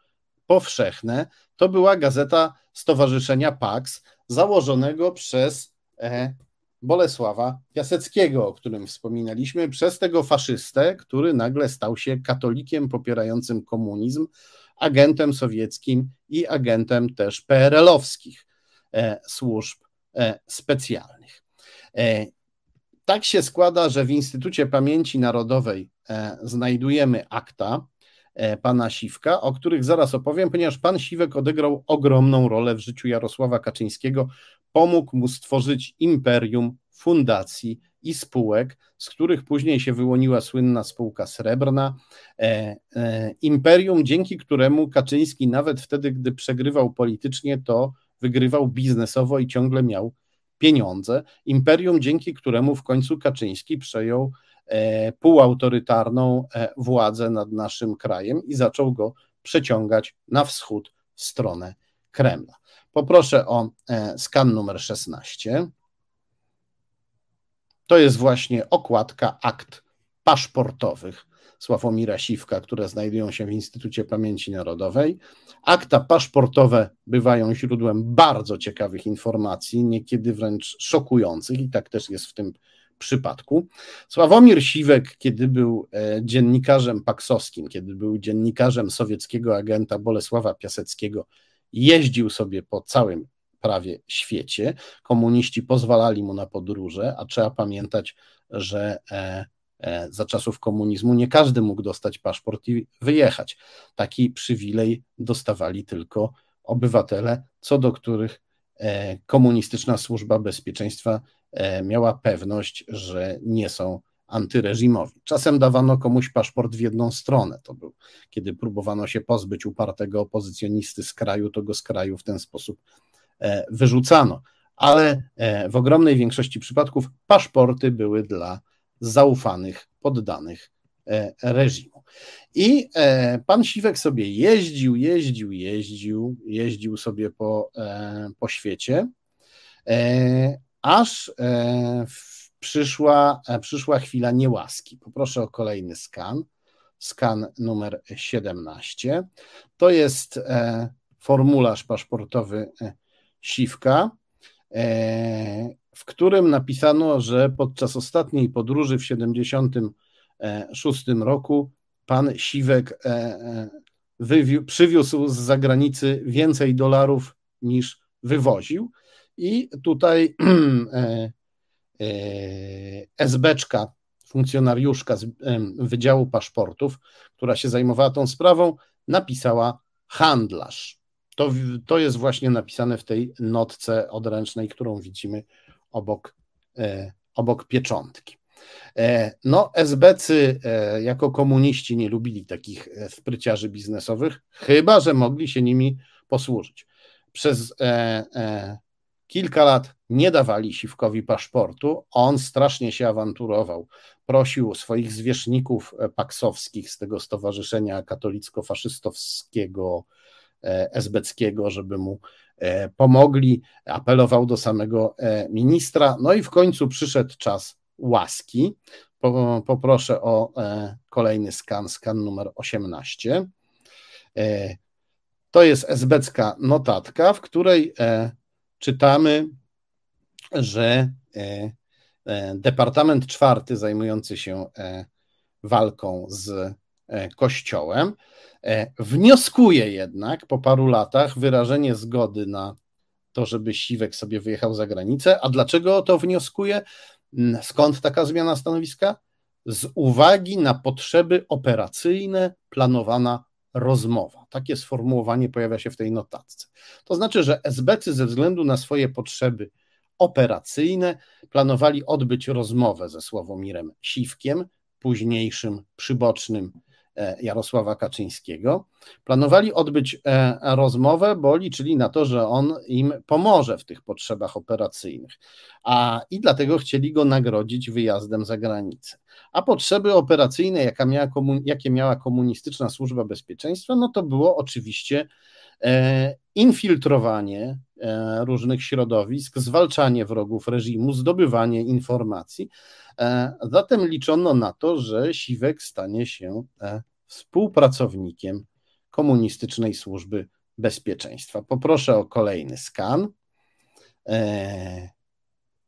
Powszechne to była gazeta Stowarzyszenia PAX, założonego przez e, Bolesława Piaseckiego, o którym wspominaliśmy, przez tego faszystę, który nagle stał się katolikiem popierającym komunizm, agentem sowieckim i agentem też PRL-owskich e, służb e, specjalnych. E, tak się składa, że w Instytucie Pamięci Narodowej znajdujemy akta pana Siwka, o których zaraz opowiem, ponieważ pan Siwek odegrał ogromną rolę w życiu Jarosława Kaczyńskiego, pomógł mu stworzyć imperium fundacji i spółek, z których później się wyłoniła słynna spółka srebrna, e, e, imperium, dzięki któremu Kaczyński nawet wtedy, gdy przegrywał politycznie, to wygrywał biznesowo i ciągle miał pieniądze. Imperium, dzięki któremu w końcu Kaczyński przejął e, półautorytarną władzę nad naszym krajem i zaczął go przeciągać na wschód w stronę Kremla. Poproszę o skan numer 16 to jest właśnie okładka akt paszportowych Sławomira Siwka, które znajdują się w Instytucie Pamięci Narodowej. Akta paszportowe bywają źródłem bardzo ciekawych informacji, niekiedy wręcz szokujących, i tak też jest w tym przypadku. Sławomir Siwek, kiedy był e, dziennikarzem paksowskim, kiedy był dziennikarzem sowieckiego agenta Bolesława Piaseckiego, jeździł sobie po całym prawie świecie. Komuniści pozwalali mu na podróże, a trzeba pamiętać, że e, e, za czasów komunizmu nie każdy mógł dostać paszport i wyjechać. Taki przywilej dostawali tylko obywatele, co do których e, komunistyczna służba bezpieczeństwa miała pewność, że nie są antyreżimowi. Czasem dawano komuś paszport w jedną stronę. To był, kiedy próbowano się pozbyć upartego opozycjonisty z kraju, to go z kraju w ten sposób E, wyrzucano, ale e, w ogromnej większości przypadków paszporty były dla zaufanych, poddanych e, reżimu. I pan Siwek sobie jeździł, jeździł, jeździł, jeździł sobie po, po świecie, aż przyszła, przyszła chwila niełaski. Poproszę o kolejny skan. Skan numer 17. To jest formularz paszportowy Siwka, e, w którym napisano, że podczas ostatniej podróży w 1976 roku pan Siwek e, e, przywiózł z zagranicy więcej dolarów niż wywoził. I tutaj SBczka, funkcjonariuszka z Wydziału Paszportów, która się zajmowała tą sprawą, napisała handlarz. To, to jest właśnie napisane w tej notce odręcznej, którą widzimy obok, e, obok pieczątki. E, no, SBcy e, jako komuniści nie lubili takich e, spryciarzy biznesowych, chyba że mogli się nimi posłużyć. Przez e, e, kilka lat nie dawali Siwkowi paszportu, on strasznie się awanturował. Prosił swoich zwierzchników paksowskich z tego stowarzyszenia katolicko-faszystowskiego, E, esbeckiego, żeby mu e, pomogli, apelował do samego e, ministra, no i w końcu przyszedł czas łaski. Poproszę o kolejny skan, skan numer 18. To jest esbecka notatka, w której czytamy, że Departament czwarty zajmujący się walką z Kościołem E, wnioskuje jednak po paru latach wyrażenie zgody na to, żeby Siwek sobie wyjechał za granicę. A dlaczego to wnioskuje? Mm, skąd taka zmiana stanowiska? Z uwagi na potrzeby operacyjne planowana rozmowa. Takie sformułowanie pojawia się w tej notatce. To znaczy, że SBC ze względu na swoje potrzeby operacyjne. Planowali odbyć rozmowę ze Sławomirem Siwkiem, późniejszym przybocznym Jarosława Kaczyńskiego. Planowali odbyć e, rozmowę, bo liczyli na to, że on im pomoże w tych potrzebach operacyjnych, a i dlatego chcieli go nagrodzić wyjazdem za granicę. A potrzeby operacyjne, jaka miała jakie miała komunistyczna służba bezpieczeństwa, no to było oczywiście e, infiltrowanie różnych środowisk, zwalczanie wrogów reżimu, zdobywanie informacji. Zatem liczono na to, że Siwek stanie się współpracownikiem komunistycznej służby bezpieczeństwa. Poproszę o kolejny skan. E,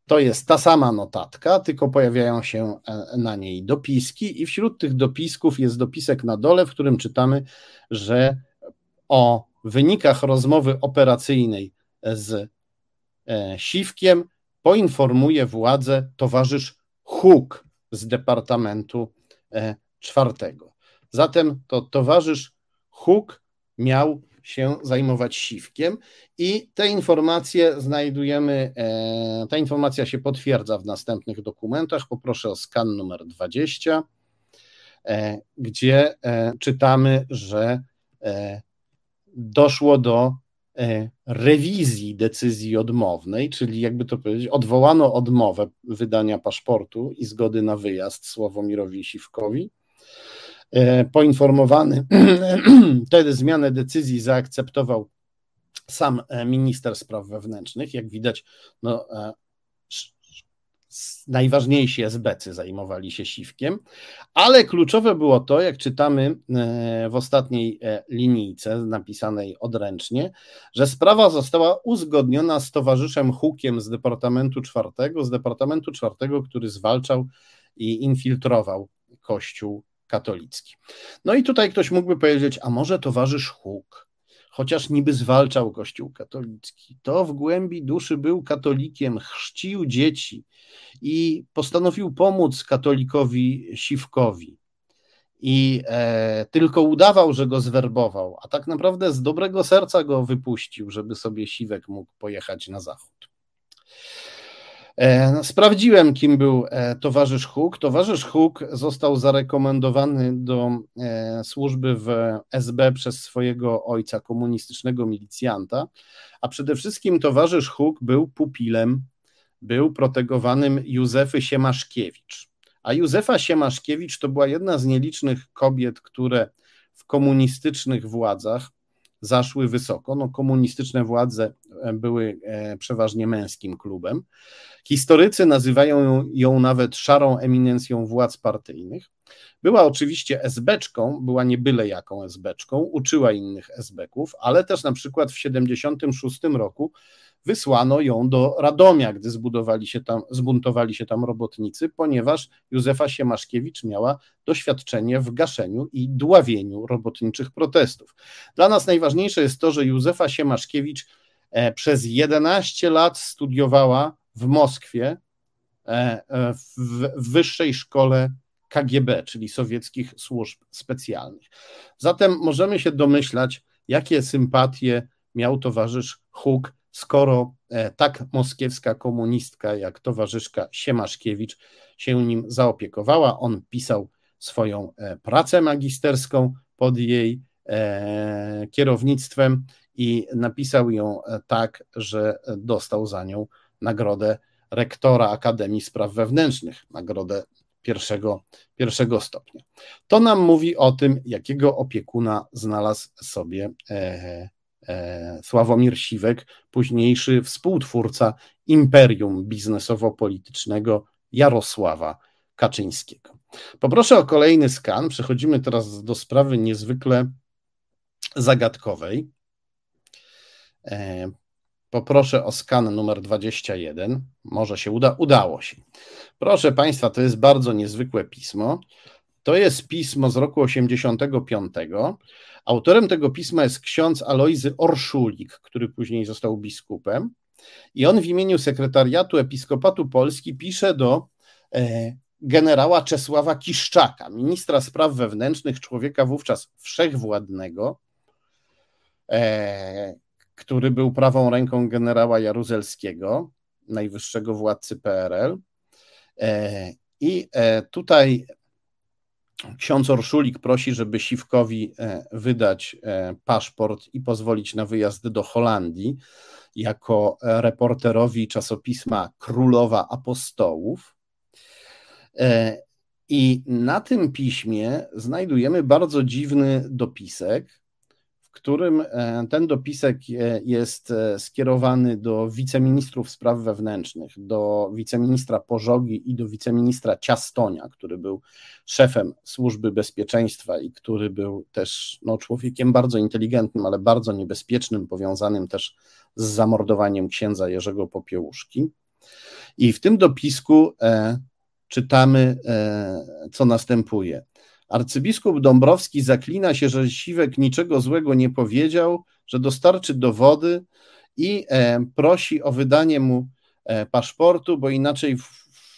to jest ta sama notatka, tylko pojawiają się e, na niej dopiski, i wśród tych dopisków jest dopisek na dole, w którym czytamy, że o wynikach rozmowy operacyjnej z e, Siwkiem poinformuje władze towarzysz Huk z Departamentu Czwartego. Zatem to towarzysz Huk miał się zajmować siwkiem i te informacje znajdujemy, e, ta informacja się potwierdza w następnych dokumentach. Poproszę o skan numer 20, e, gdzie e, czytamy, że doszło do rewizji decyzji odmownej, czyli jakby to powiedzieć, odwołano odmowę wydania paszportu i zgody na wyjazd Sławomirowi Siwkowi E, poinformowany, wtedy zmianę decyzji zaakceptował sam e, minister spraw wewnętrznych. Jak widać, no, e, najważniejsi SBC zajmowali się siwkiem, ale kluczowe było to, jak czytamy w ostatniej linijce napisanej odręcznie, że sprawa została uzgodniona z towarzyszem Hukiem z Departamentu Czwartego, z Departamentu Czwartego, który zwalczał i infiltrował Kościół katolicki. No i tutaj ktoś mógłby powiedzieć, a może towarzysz Huk, chociaż niby zwalczał Kościół katolicki, to w głębi duszy był katolikiem, chrzcił dzieci i postanowił pomóc katolikowi Siwkowi. I e, tylko udawał, że go zwerbował, a tak naprawdę z dobrego serca go wypuścił, żeby sobie Siwek mógł pojechać na zachód. E, no, sprawdziłem, kim był e, towarzysz Huk. Towarzysz Huk został zarekomendowany do e, służby w SB przez swojego ojca, komunistycznego milicjanta, a przede wszystkim towarzysz Huk był pupilem, był protegowanym Józefy Siemaszkiewicz. A Józefa Siemaszkiewicz to była jedna z nielicznych kobiet, które w komunistycznych władzach zaszły wysoko. No, komunistyczne władze e, były e, przeważnie męskim klubem. Historycy nazywają ją nawet szarą eminencją władz partyjnych. Była oczywiście esbeczką, była nie byle jaką esbeczką, uczyła innych esbeków, ale też na przykład w 76 roku wysłano ją do Radomia, gdy zbudowali się tam, zbuntowali się tam robotnicy, ponieważ Józefa Siemaszkiewicz miała doświadczenie w gaszeniu i dławieniu robotniczych protestów. Dla nas najważniejsze jest to, że Józefa Siemaszkiewicz e, przez 11 lat studiowała w Moskwie e, e, w wyższej szkole KGB, czyli sowieckich służb specjalnych. Zatem możemy się domyślać, jakie sympatie miał towarzysz Huk skoro e, tak moskiewska komunistka jak towarzyszka Siemaszkiewicz się nim zaopiekowała. On pisał swoją e, pracę magisterską pod jej e, kierownictwem i napisał ją tak, że dostał za nią nagrodę rektora Akademii Spraw Wewnętrznych, nagrodę pierwszego, pierwszego stopnia. To nam mówi o tym, jakiego opiekuna znalazł sobie Sławomir Siwek, późniejszy współtwórca imperium biznesowo-politycznego Jarosława Kaczyńskiego. Poproszę o kolejny skan. Przechodzimy teraz do sprawy niezwykle zagadkowej. E, poproszę o skan numer 21. Może się uda. Udało się. Proszę Państwa, to jest bardzo niezwykłe pismo. To jest pismo z roku 85. Autorem tego pisma jest ksiądz Alojzy Orszulik, który później został biskupem. I on w imieniu sekretariatu Episkopatu Polski pisze do e, generała Czesława Kiszczaka, ministra spraw wewnętrznych, człowieka wówczas wszechwładnego, e, który był prawą ręką generała Jaruzelskiego. najwyższego władcy PRL. I tutaj ksiądz Orszulik prosi, żeby Siwkowi wydać paszport i pozwolić na wyjazd do Holandii jako reporterowi czasopisma Królowa Apostołów. I na tym piśmie znajdujemy bardzo dziwny dopisek, w którym e, ten dopisek e, jest e, skierowany do wiceministrów spraw wewnętrznych, do wiceministra Pożogi i do wiceministra Ciastonia, który był szefem służby bezpieczeństwa i który był też no, człowiekiem bardzo inteligentnym, ale bardzo niebezpiecznym, powiązanym też z zamordowaniem księdza Jerzego Popiełuszki. I w tym dopisku czytamy, co następuje. Arcybiskup Dąbrowski zaklina się, że Siwek niczego złego nie powiedział, że dostarczy dowody i e, prosi o wydanie mu e, paszportu, bo inaczej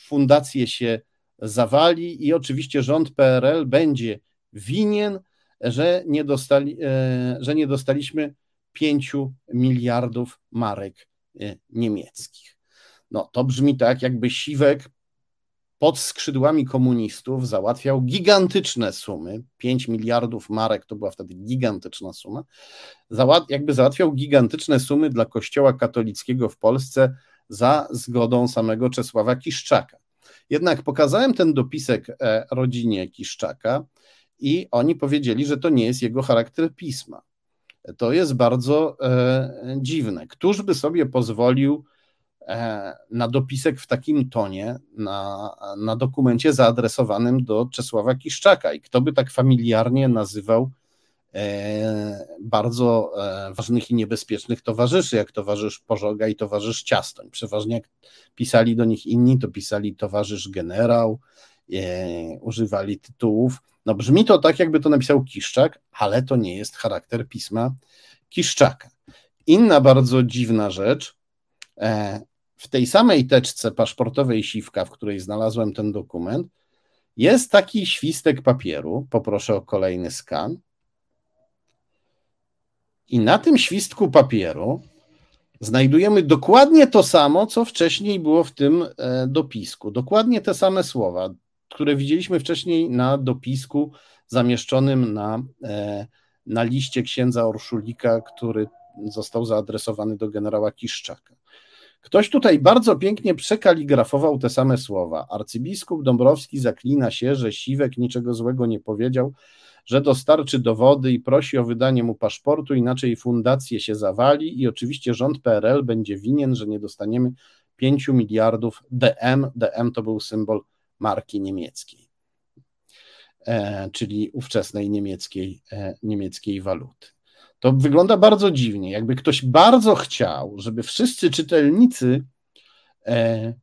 fundację się zawali i oczywiście rząd PRL będzie winien, że nie, dostali, że nie dostaliśmy 5 miliardów marek niemieckich. No to brzmi tak, jakby Siwek pod skrzydłami komunistów załatwiał gigantyczne sumy, 5 miliardów marek to była wtedy gigantyczna suma, jakby załatwiał gigantyczne sumy dla Kościoła katolickiego w Polsce za zgodą samego Czesława Kiszczaka. Jednak pokazałem ten dopisek e, rodzinie Kiszczaka i oni powiedzieli, że to nie jest jego charakter pisma. To jest bardzo e, dziwne. Któż by sobie pozwolił na dopisek w takim tonie na, na dokumencie zaadresowanym do Czesława Kiszczaka. I kto by tak familiarnie nazywał e, bardzo e, ważnych i niebezpiecznych towarzyszy, jak towarzysz Pożoga i towarzysz Ciastoń. Przeważnie jak pisali do nich inni, to pisali towarzysz generał, używali tytułów. No brzmi to tak, jakby to napisał Kiszczak, ale to nie jest charakter pisma Kiszczaka. Inna bardzo dziwna rzecz, w tej samej teczce paszportowej Siwka, w której znalazłem ten dokument, jest taki świstek papieru. Poproszę o kolejny skan. I na tym świstku papieru znajdujemy dokładnie to samo, co wcześniej było w tym e, dopisku. Dokładnie te same słowa, które widzieliśmy wcześniej na dopisku zamieszczonym na, e, na liście księdza Orszulika, który został zaadresowany do generała Kiszczaka. Ktoś tutaj bardzo pięknie przekaligrafował te same słowa. Arcybiskup Dąbrowski zaklina się, że Siwek niczego złego nie powiedział, że dostarczy dowody i prosi o wydanie mu paszportu, inaczej fundację się zawali i oczywiście rząd PRL będzie winien, że nie dostaniemy 5 miliardów DM. DM to był symbol marki niemieckiej, e, czyli ówczesnej niemieckiej, e, niemieckiej waluty. To wygląda bardzo dziwnie. Jakby ktoś bardzo chciał, żeby wszyscy czytelnicy e,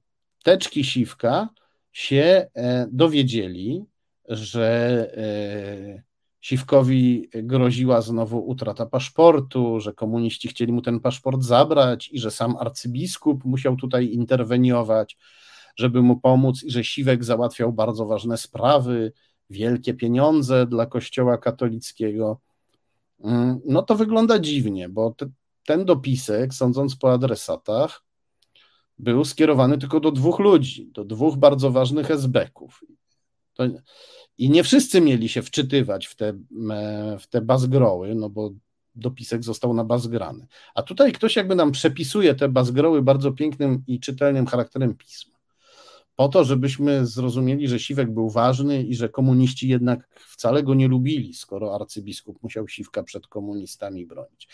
teczki siwka się e, dowiedzieli, że e, Siwkowi groziła znowu utrata paszportu, że komuniści chcieli mu ten paszport zabrać i że sam arcybiskup musiał tutaj interweniować, żeby mu pomóc, i że Siwek załatwiał bardzo ważne sprawy, wielkie pieniądze dla Kościoła katolickiego. Mm, no to wygląda dziwnie, bo te, ten dopisek, sądząc po adresatach, był skierowany tylko do dwóch ludzi, do dwóch bardzo ważnych esbeków. I nie wszyscy mieli się wczytywać w te, w te bazgroły, no bo dopisek został na bazgrany. A tutaj ktoś jakby nam przepisuje te bazgroły bardzo pięknym i czytelnym charakterem pisma po to, żebyśmy zrozumieli, że Siwek był ważny i że komuniści jednak wcale go nie lubili, skoro arcybiskup musiał Siwka przed komunistami bronić.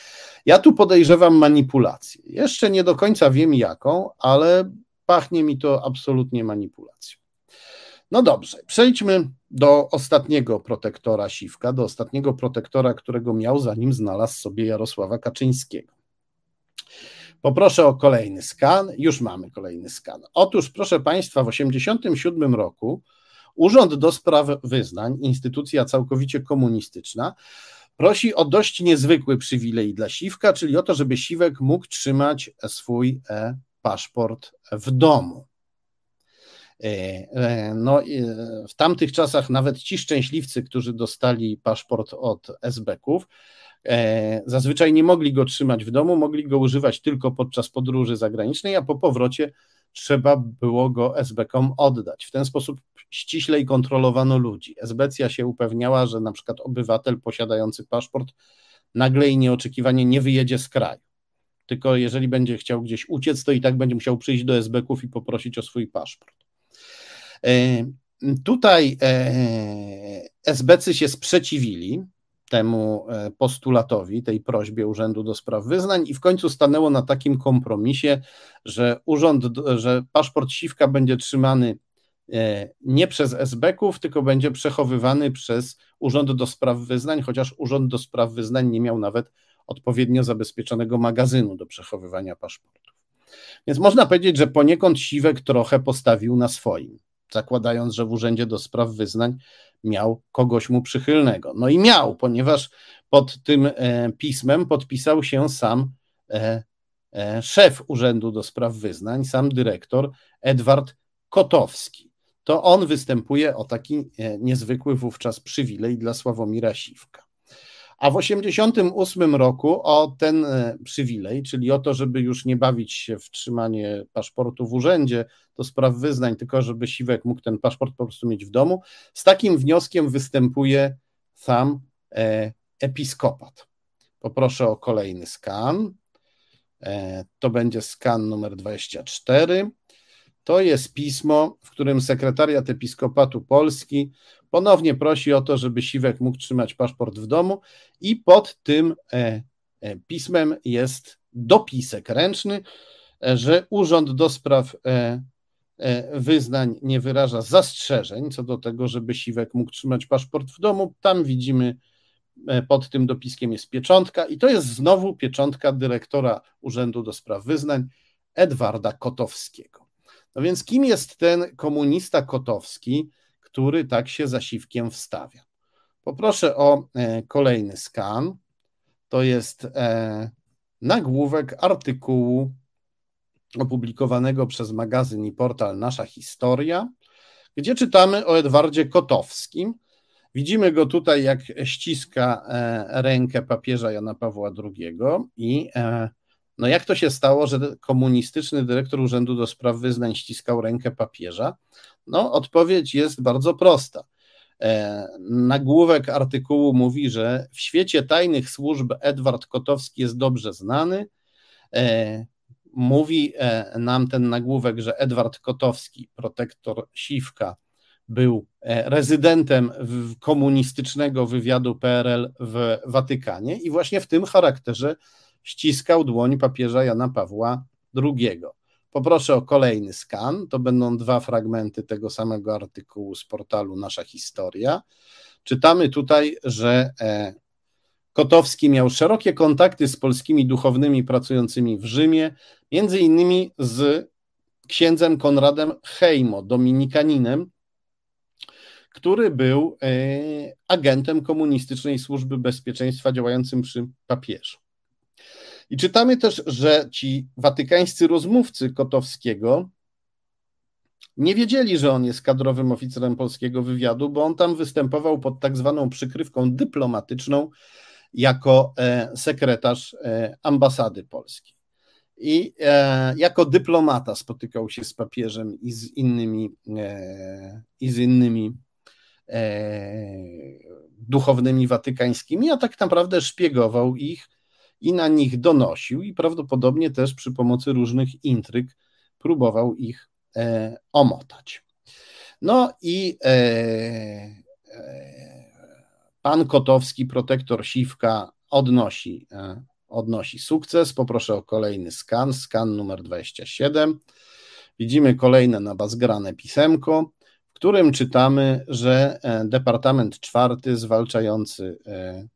Ja tu podejrzewam manipulację. Jeszcze nie do końca wiem jaką, ale pachnie mi to absolutnie manipulacją. No dobrze, przejdźmy do ostatniego protektora Siwka, do ostatniego protektora, którego miał, zanim znalazł sobie Jarosława Kaczyńskiego. Poproszę o kolejny skan. Już mamy kolejny skan. Otóż, proszę Państwa, w 1987 roku Urząd do Spraw Wyznań, instytucja całkowicie komunistyczna, prosi o dość niezwykły przywilej dla Siwka, czyli o to, żeby Siwek mógł trzymać swój e, paszport w domu. E, e, no, w tamtych czasach nawet ci szczęśliwcy, którzy dostali paszport od SB-ków, Zazwyczaj nie mogli go trzymać w domu, mogli go używać tylko podczas podróży zagranicznej, a po powrocie trzeba było go SB-kom oddać. W ten sposób ściślej kontrolowano ludzi. SBcja się upewniała, że na przykład obywatel posiadający paszport nagle i nieoczekiwanie nie wyjedzie z kraju. Tylko jeżeli będzie chciał gdzieś uciec, to i tak będzie musiał przyjść do SB-ków i poprosić o swój paszport. E, tutaj e, SBcy się sprzeciwili temu e, postulatowi, tej prośbie Urzędu do Spraw Wyznań i w końcu stanęło na takim kompromisie, że urząd, że paszport Siwka będzie trzymany e, nie przez SB-ków, tylko będzie przechowywany przez Urząd do Spraw Wyznań, chociaż Urząd do Spraw Wyznań nie miał nawet odpowiednio zabezpieczonego magazynu do przechowywania paszportów. Więc można powiedzieć, że poniekąd Siwek trochę postawił na swoim, zakładając, że w Urzędzie do Spraw Wyznań miał kogoś mu przychylnego. No i miał, ponieważ pod tym e, pismem podpisał się sam e, e, szef Urzędu do Spraw Wyznań, sam dyrektor Edward Kotowski. To on występuje o taki niezwykły wówczas przywilej dla Sławomira Siwka. A w 1988 roku o ten e, przywilej, czyli o to, żeby już nie bawić się w trzymanie paszportu w urzędzie do spraw wyznań, tylko żeby Siwek mógł ten paszport po prostu mieć w domu, z takim wnioskiem występuje sam e, episkopat. Poproszę o kolejny skan. E, to będzie skan numer 24. To jest pismo, w którym sekretariat Episkopatu Polski ponownie prosi o to, żeby Siwek mógł trzymać paszport w domu i pod tym e, e, pismem jest dopisek ręczny, e, że Urząd do Spraw Wyznań nie wyraża zastrzeżeń co do tego, żeby Siwek mógł trzymać paszport w domu. Tam widzimy pod tym dopiskiem jest pieczątka i to jest znowu pieczątka dyrektora Urzędu do Spraw Wyznań Edwarda Kotowskiego. No więc kim jest ten komunista Kotowski, który tak się zasiwkiem wstawia? Poproszę o e, kolejny skan. To jest e, nagłówek artykułu opublikowanego przez magazyn i portal Nasza Historia, gdzie czytamy o Edwardzie Kotowskim. Widzimy go tutaj, jak ściska e, rękę papieża Jana Pawła II i no jak to się stało, że komunistyczny dyrektor Urzędu do Spraw Wyznań ściskał rękę papieża? No odpowiedź jest bardzo prosta. E, nagłówek artykułu mówi, że w świecie tajnych służb Edward Kotowski jest dobrze znany. E, mówi e, nam ten nagłówek, że Edward Kotowski, protektor Siwka, był rezydentem komunistycznego wywiadu PRL w Watykanie i właśnie w tym charakterze ściskał dłoń papieża Jana Pawła II. Poproszę o kolejny skan. To będą dwa fragmenty tego samego artykułu z portalu Nasza Historia. Czytamy tutaj, że e, Kotowski miał szerokie kontakty z polskimi duchownymi pracującymi w Rzymie, między innymi z księdzem Konradem Hejmo, dominikaninem, który był e, agentem komunistycznej służby bezpieczeństwa działającym przy papieżu. I czytamy też, że ci watykańscy rozmówcy Kotowskiego nie wiedzieli, że on jest kadrowym oficerem polskiego wywiadu, bo on tam występował pod tak zwaną przykrywką dyplomatyczną jako e, sekretarz e, ambasady polskiej. I e, jako dyplomata spotykał się z papieżem i z innymi, i z innymi duchownymi watykańskimi, a tak naprawdę szpiegował ich i na nich donosił i prawdopodobnie też przy pomocy różnych intryg próbował ich e, omotać. No i e, e, pan Kotowski, protektor Siwka, odnosi, e, odnosi sukces. Poproszę o kolejny skan, skan numer 27. Widzimy kolejne nabazgrane pisemko, w którym czytamy, że e, Departament Czwarty zwalczający e,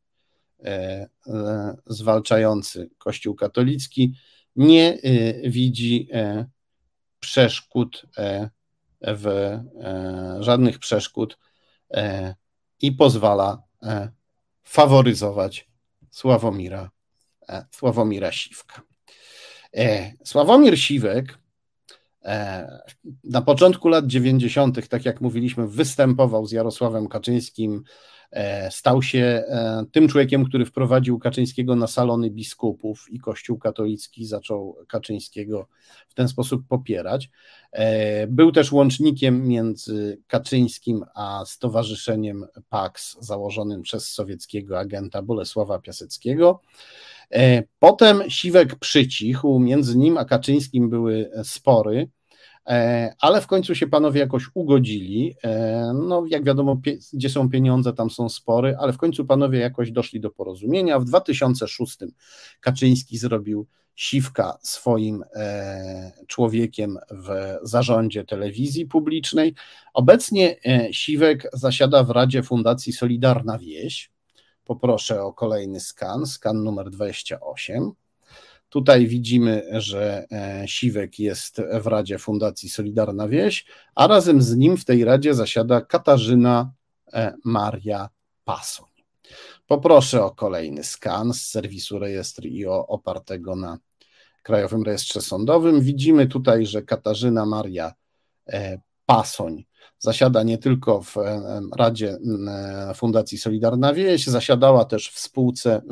zwalczający Kościół katolicki nie e, widzi przeszkód w żadnych przeszkód i pozwala faworyzować Sławomira, Sławomira Siwka. Sławomir Siwek Na początku lat 90., tak jak mówiliśmy, występował z Jarosławem Kaczyńskim E, stał się e, tym człowiekiem, który wprowadził Kaczyńskiego na salony biskupów i Kościół katolicki zaczął Kaczyńskiego w ten sposób popierać. E, był też łącznikiem między Kaczyńskim a Stowarzyszeniem PAX założonym przez sowieckiego agenta Bolesława Piaseckiego. Potem Siwek przycichł, między nim a Kaczyńskim były spory. E, ale w końcu się panowie jakoś ugodzili. E, no, jak wiadomo, gdzie są pieniądze, tam są spory, ale w końcu panowie jakoś doszli do porozumienia. W 2006 Kaczyński zrobił Siwka swoim e, człowiekiem w zarządzie telewizji publicznej. Obecnie Siwek zasiada w Radzie Fundacji Solidarna Wieś. Poproszę o kolejny skan, skan numer 28. Tutaj widzimy, że e, Siwek jest w Radzie Fundacji Solidarna Wieś, a razem z nim w tej Radzie zasiada Katarzyna e, Maria Pasoń. Poproszę o kolejny skan z serwisu rejestr IO opartego na Krajowym Rejestrze Sądowym. Widzimy tutaj, że Katarzyna Maria e, Pasoń Zasiada nie tylko w Radzie Fundacji Solidarna Wieś, zasiadała też w spółce,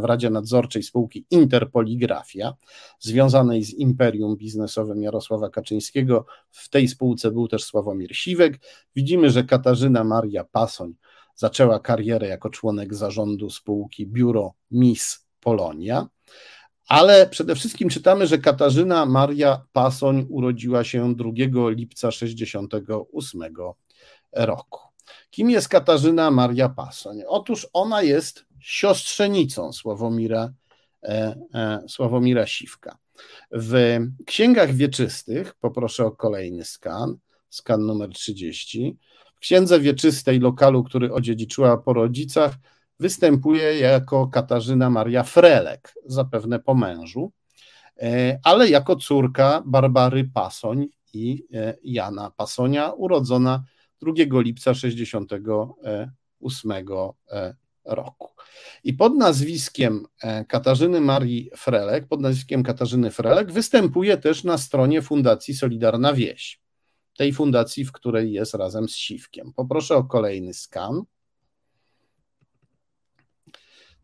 w Radzie Nadzorczej spółki Interpoligrafia, związanej z imperium biznesowym Jarosława Kaczyńskiego. W tej spółce był też Sławomir Siwek. Widzimy, że Katarzyna Maria Pasoń zaczęła karierę jako członek zarządu spółki Biuro Miss Polonia. Ale przede wszystkim czytamy, że Katarzyna Maria Pasoń urodziła się 2 lipca 1968 roku. Kim jest Katarzyna Maria Pasoń? Otóż ona jest siostrzenicą Sławomira, e, e, Sławomira Siwka. W księgach wieczystych, poproszę o kolejny skan, skan numer 30, w księdze wieczystej lokalu, który odziedziczyła po rodzicach, występuje jako Katarzyna Maria Frelek, zapewne po mężu, e, ale jako córka Barbary Pasoń i e, Jana Pasonia, urodzona 2 lipca 68 e, roku. I pod nazwiskiem Katarzyny Marii Frelek, pod nazwiskiem Katarzyny Frelek występuje też na stronie Fundacji Solidarna Wieś, tej fundacji, w której jest razem z Siwkiem. Poproszę o kolejny skan.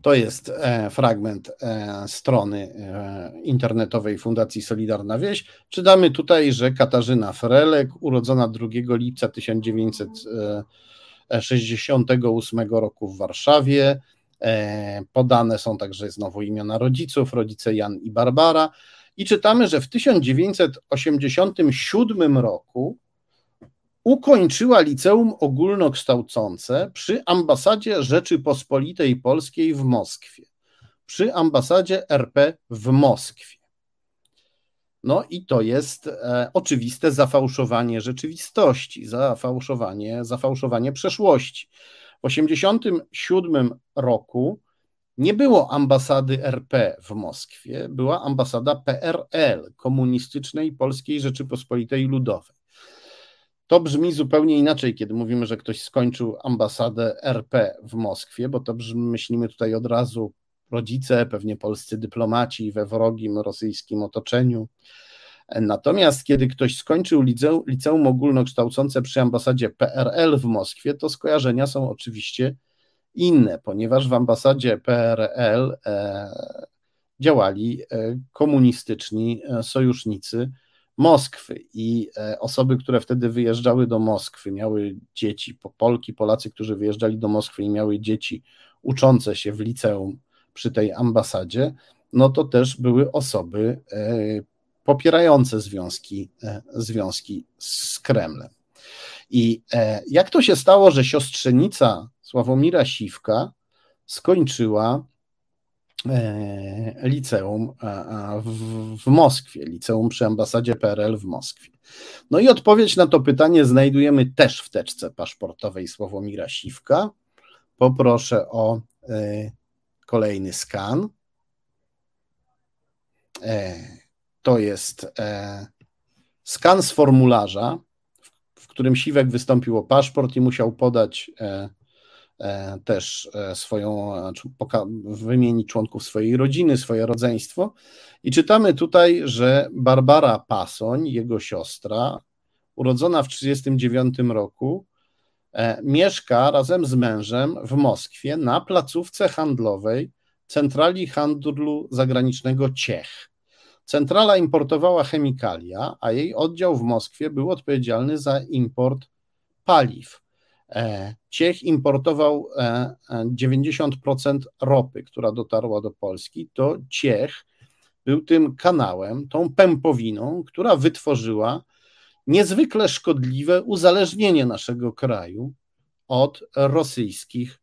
To jest e, fragment e, strony e, internetowej Fundacji Solidarna Wieś. Czytamy tutaj, że Katarzyna Frelek, urodzona 2 lipca 1968 roku w Warszawie, podane są także znowu imiona rodziców, rodzice Jan i Barbara. I czytamy, że w 1987 roku Ukończyła liceum ogólnokształcące przy ambasadzie Rzeczypospolitej Polskiej w Moskwie, przy ambasadzie RP w Moskwie. No i to jest e, oczywiste zafałszowanie rzeczywistości, zafałszowanie, zafałszowanie przeszłości. W 1987 roku nie było ambasady RP w Moskwie, była ambasada PRL, Komunistycznej Polskiej Rzeczypospolitej Ludowej. To brzmi zupełnie inaczej, kiedy mówimy, że ktoś skończył ambasadę RP w Moskwie, bo to brzmi, myślimy tutaj od razu rodzice, pewnie polscy dyplomaci we wrogim rosyjskim otoczeniu. Natomiast kiedy ktoś skończył liceum, liceum ogólnokształcące przy ambasadzie PRL w Moskwie, to skojarzenia są oczywiście inne, ponieważ w ambasadzie PRL e, działali e, komunistyczni e, sojusznicy Moskwy i e, osoby, które wtedy wyjeżdżały do Moskwy, miały dzieci, Polki, Polacy, którzy wyjeżdżali do Moskwy i miały dzieci uczące się w liceum przy tej ambasadzie, no to też były osoby e, popierające związki, e, związki z Kremlem. I jak to się stało, że siostrzenica Sławomira Siwka skończyła liceum w, Moskwie, liceum przy ambasadzie PRL w Moskwie. No i odpowiedź na to pytanie znajdujemy też w teczce paszportowej Sławomira Siwka. Poproszę o e, kolejny skan. E, to jest skan z formularza, w którym Siwek wystąpił o paszport i musiał podać też swoją, wymienić członków swojej rodziny, swoje rodzeństwo. I czytamy tutaj, że Barbara Pasoń, jego siostra, urodzona w 1939 roku, mieszka razem z mężem w Moskwie na placówce handlowej Centrali Handlu Zagranicznego Ciech. Centrala importowała chemikalia, a jej oddział w Moskwie był odpowiedzialny za import paliw. E, Ciech importował 90% e, ropy, która dotarła do Polski. To Ciech był tym kanałem, tą pępowiną, która wytworzyła niezwykle szkodliwe uzależnienie naszego kraju od rosyjskich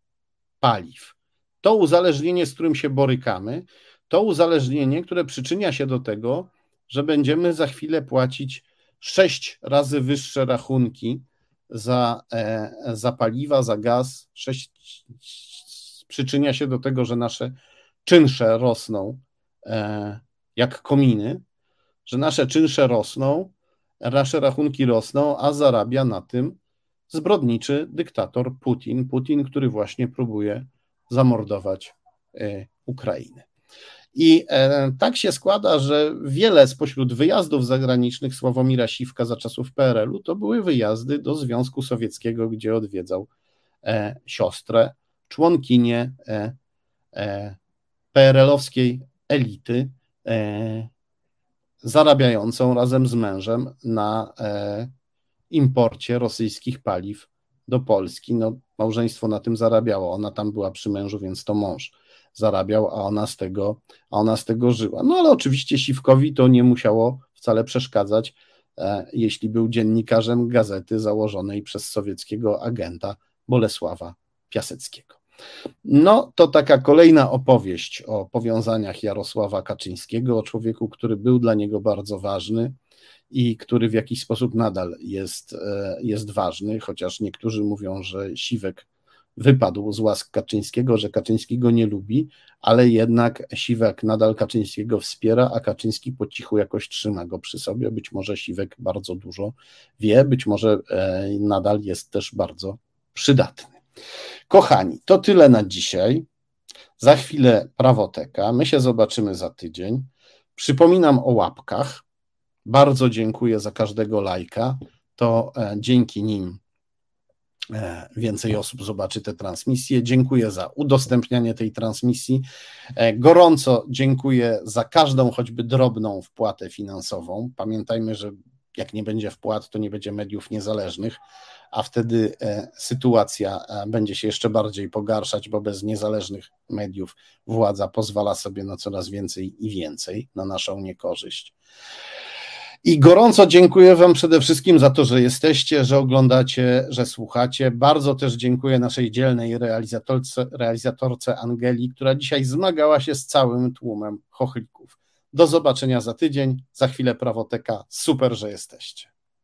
paliw. To uzależnienie, z którym się borykamy, to uzależnienie, które przyczynia się do tego, że będziemy za chwilę płacić sześć razy wyższe rachunki za, e, za paliwa, za gaz. Sześć, przyczynia się do tego, że nasze czynsze rosną e, jak kominy, że nasze czynsze rosną, nasze rachunki rosną, a zarabia na tym zbrodniczy dyktator Putin. Putin, który właśnie próbuje zamordować e, Ukrainę. I e, tak się składa, że wiele spośród wyjazdów zagranicznych Sławomira Siwka za czasów PRL-u to były wyjazdy do Związku Sowieckiego, gdzie odwiedzał e, siostrę, członkinię PRL-owskiej elity, zarabiającą razem z mężem na imporcie rosyjskich paliw do Polski. No, małżeństwo na tym zarabiało. Ona tam była przy mężu, więc to mąż zarabiał, a ona z tego, a ona z tego żyła. No ale oczywiście Siwkowi to nie musiało wcale przeszkadzać, e, jeśli był dziennikarzem gazety założonej przez sowieckiego agenta Bolesława Piaseckiego. No, to taka kolejna opowieść o powiązaniach Jarosława Kaczyńskiego, o człowieku, który był dla niego bardzo ważny i który w jakiś sposób nadal jest, e, jest ważny, chociaż niektórzy mówią, że Siwek wypadł z łask Kaczyńskiego, że Kaczyński go nie lubi, ale jednak Siwek nadal Kaczyńskiego wspiera, a Kaczyński po cichu jakoś trzyma go przy sobie. Być może Siwek bardzo dużo wie, być może e, nadal jest też bardzo przydatny. Kochani, to tyle na dzisiaj. Za chwilę prawoteka. My się zobaczymy za tydzień. Przypominam o łapkach. Bardzo dziękuję za każdego lajka. To e, dzięki nim więcej osób zobaczy tę transmisję. Dziękuję za udostępnianie tej transmisji. E, gorąco dziękuję za każdą, choćby drobną wpłatę finansową. Pamiętajmy, że jak nie będzie wpłat, to nie będzie mediów niezależnych, a wtedy sytuacja będzie się jeszcze bardziej pogarszać, bo bez niezależnych mediów władza pozwala sobie na coraz więcej i więcej na naszą niekorzyść. I gorąco dziękuję Wam przede wszystkim za to, że jesteście, że oglądacie, że słuchacie. Bardzo też dziękuję naszej dzielnej realizatorce, realizatorce Angeli, która dzisiaj zmagała się z całym tłumem chochlików. Do zobaczenia za tydzień. Za chwilę prawoteka. Super, że jesteście.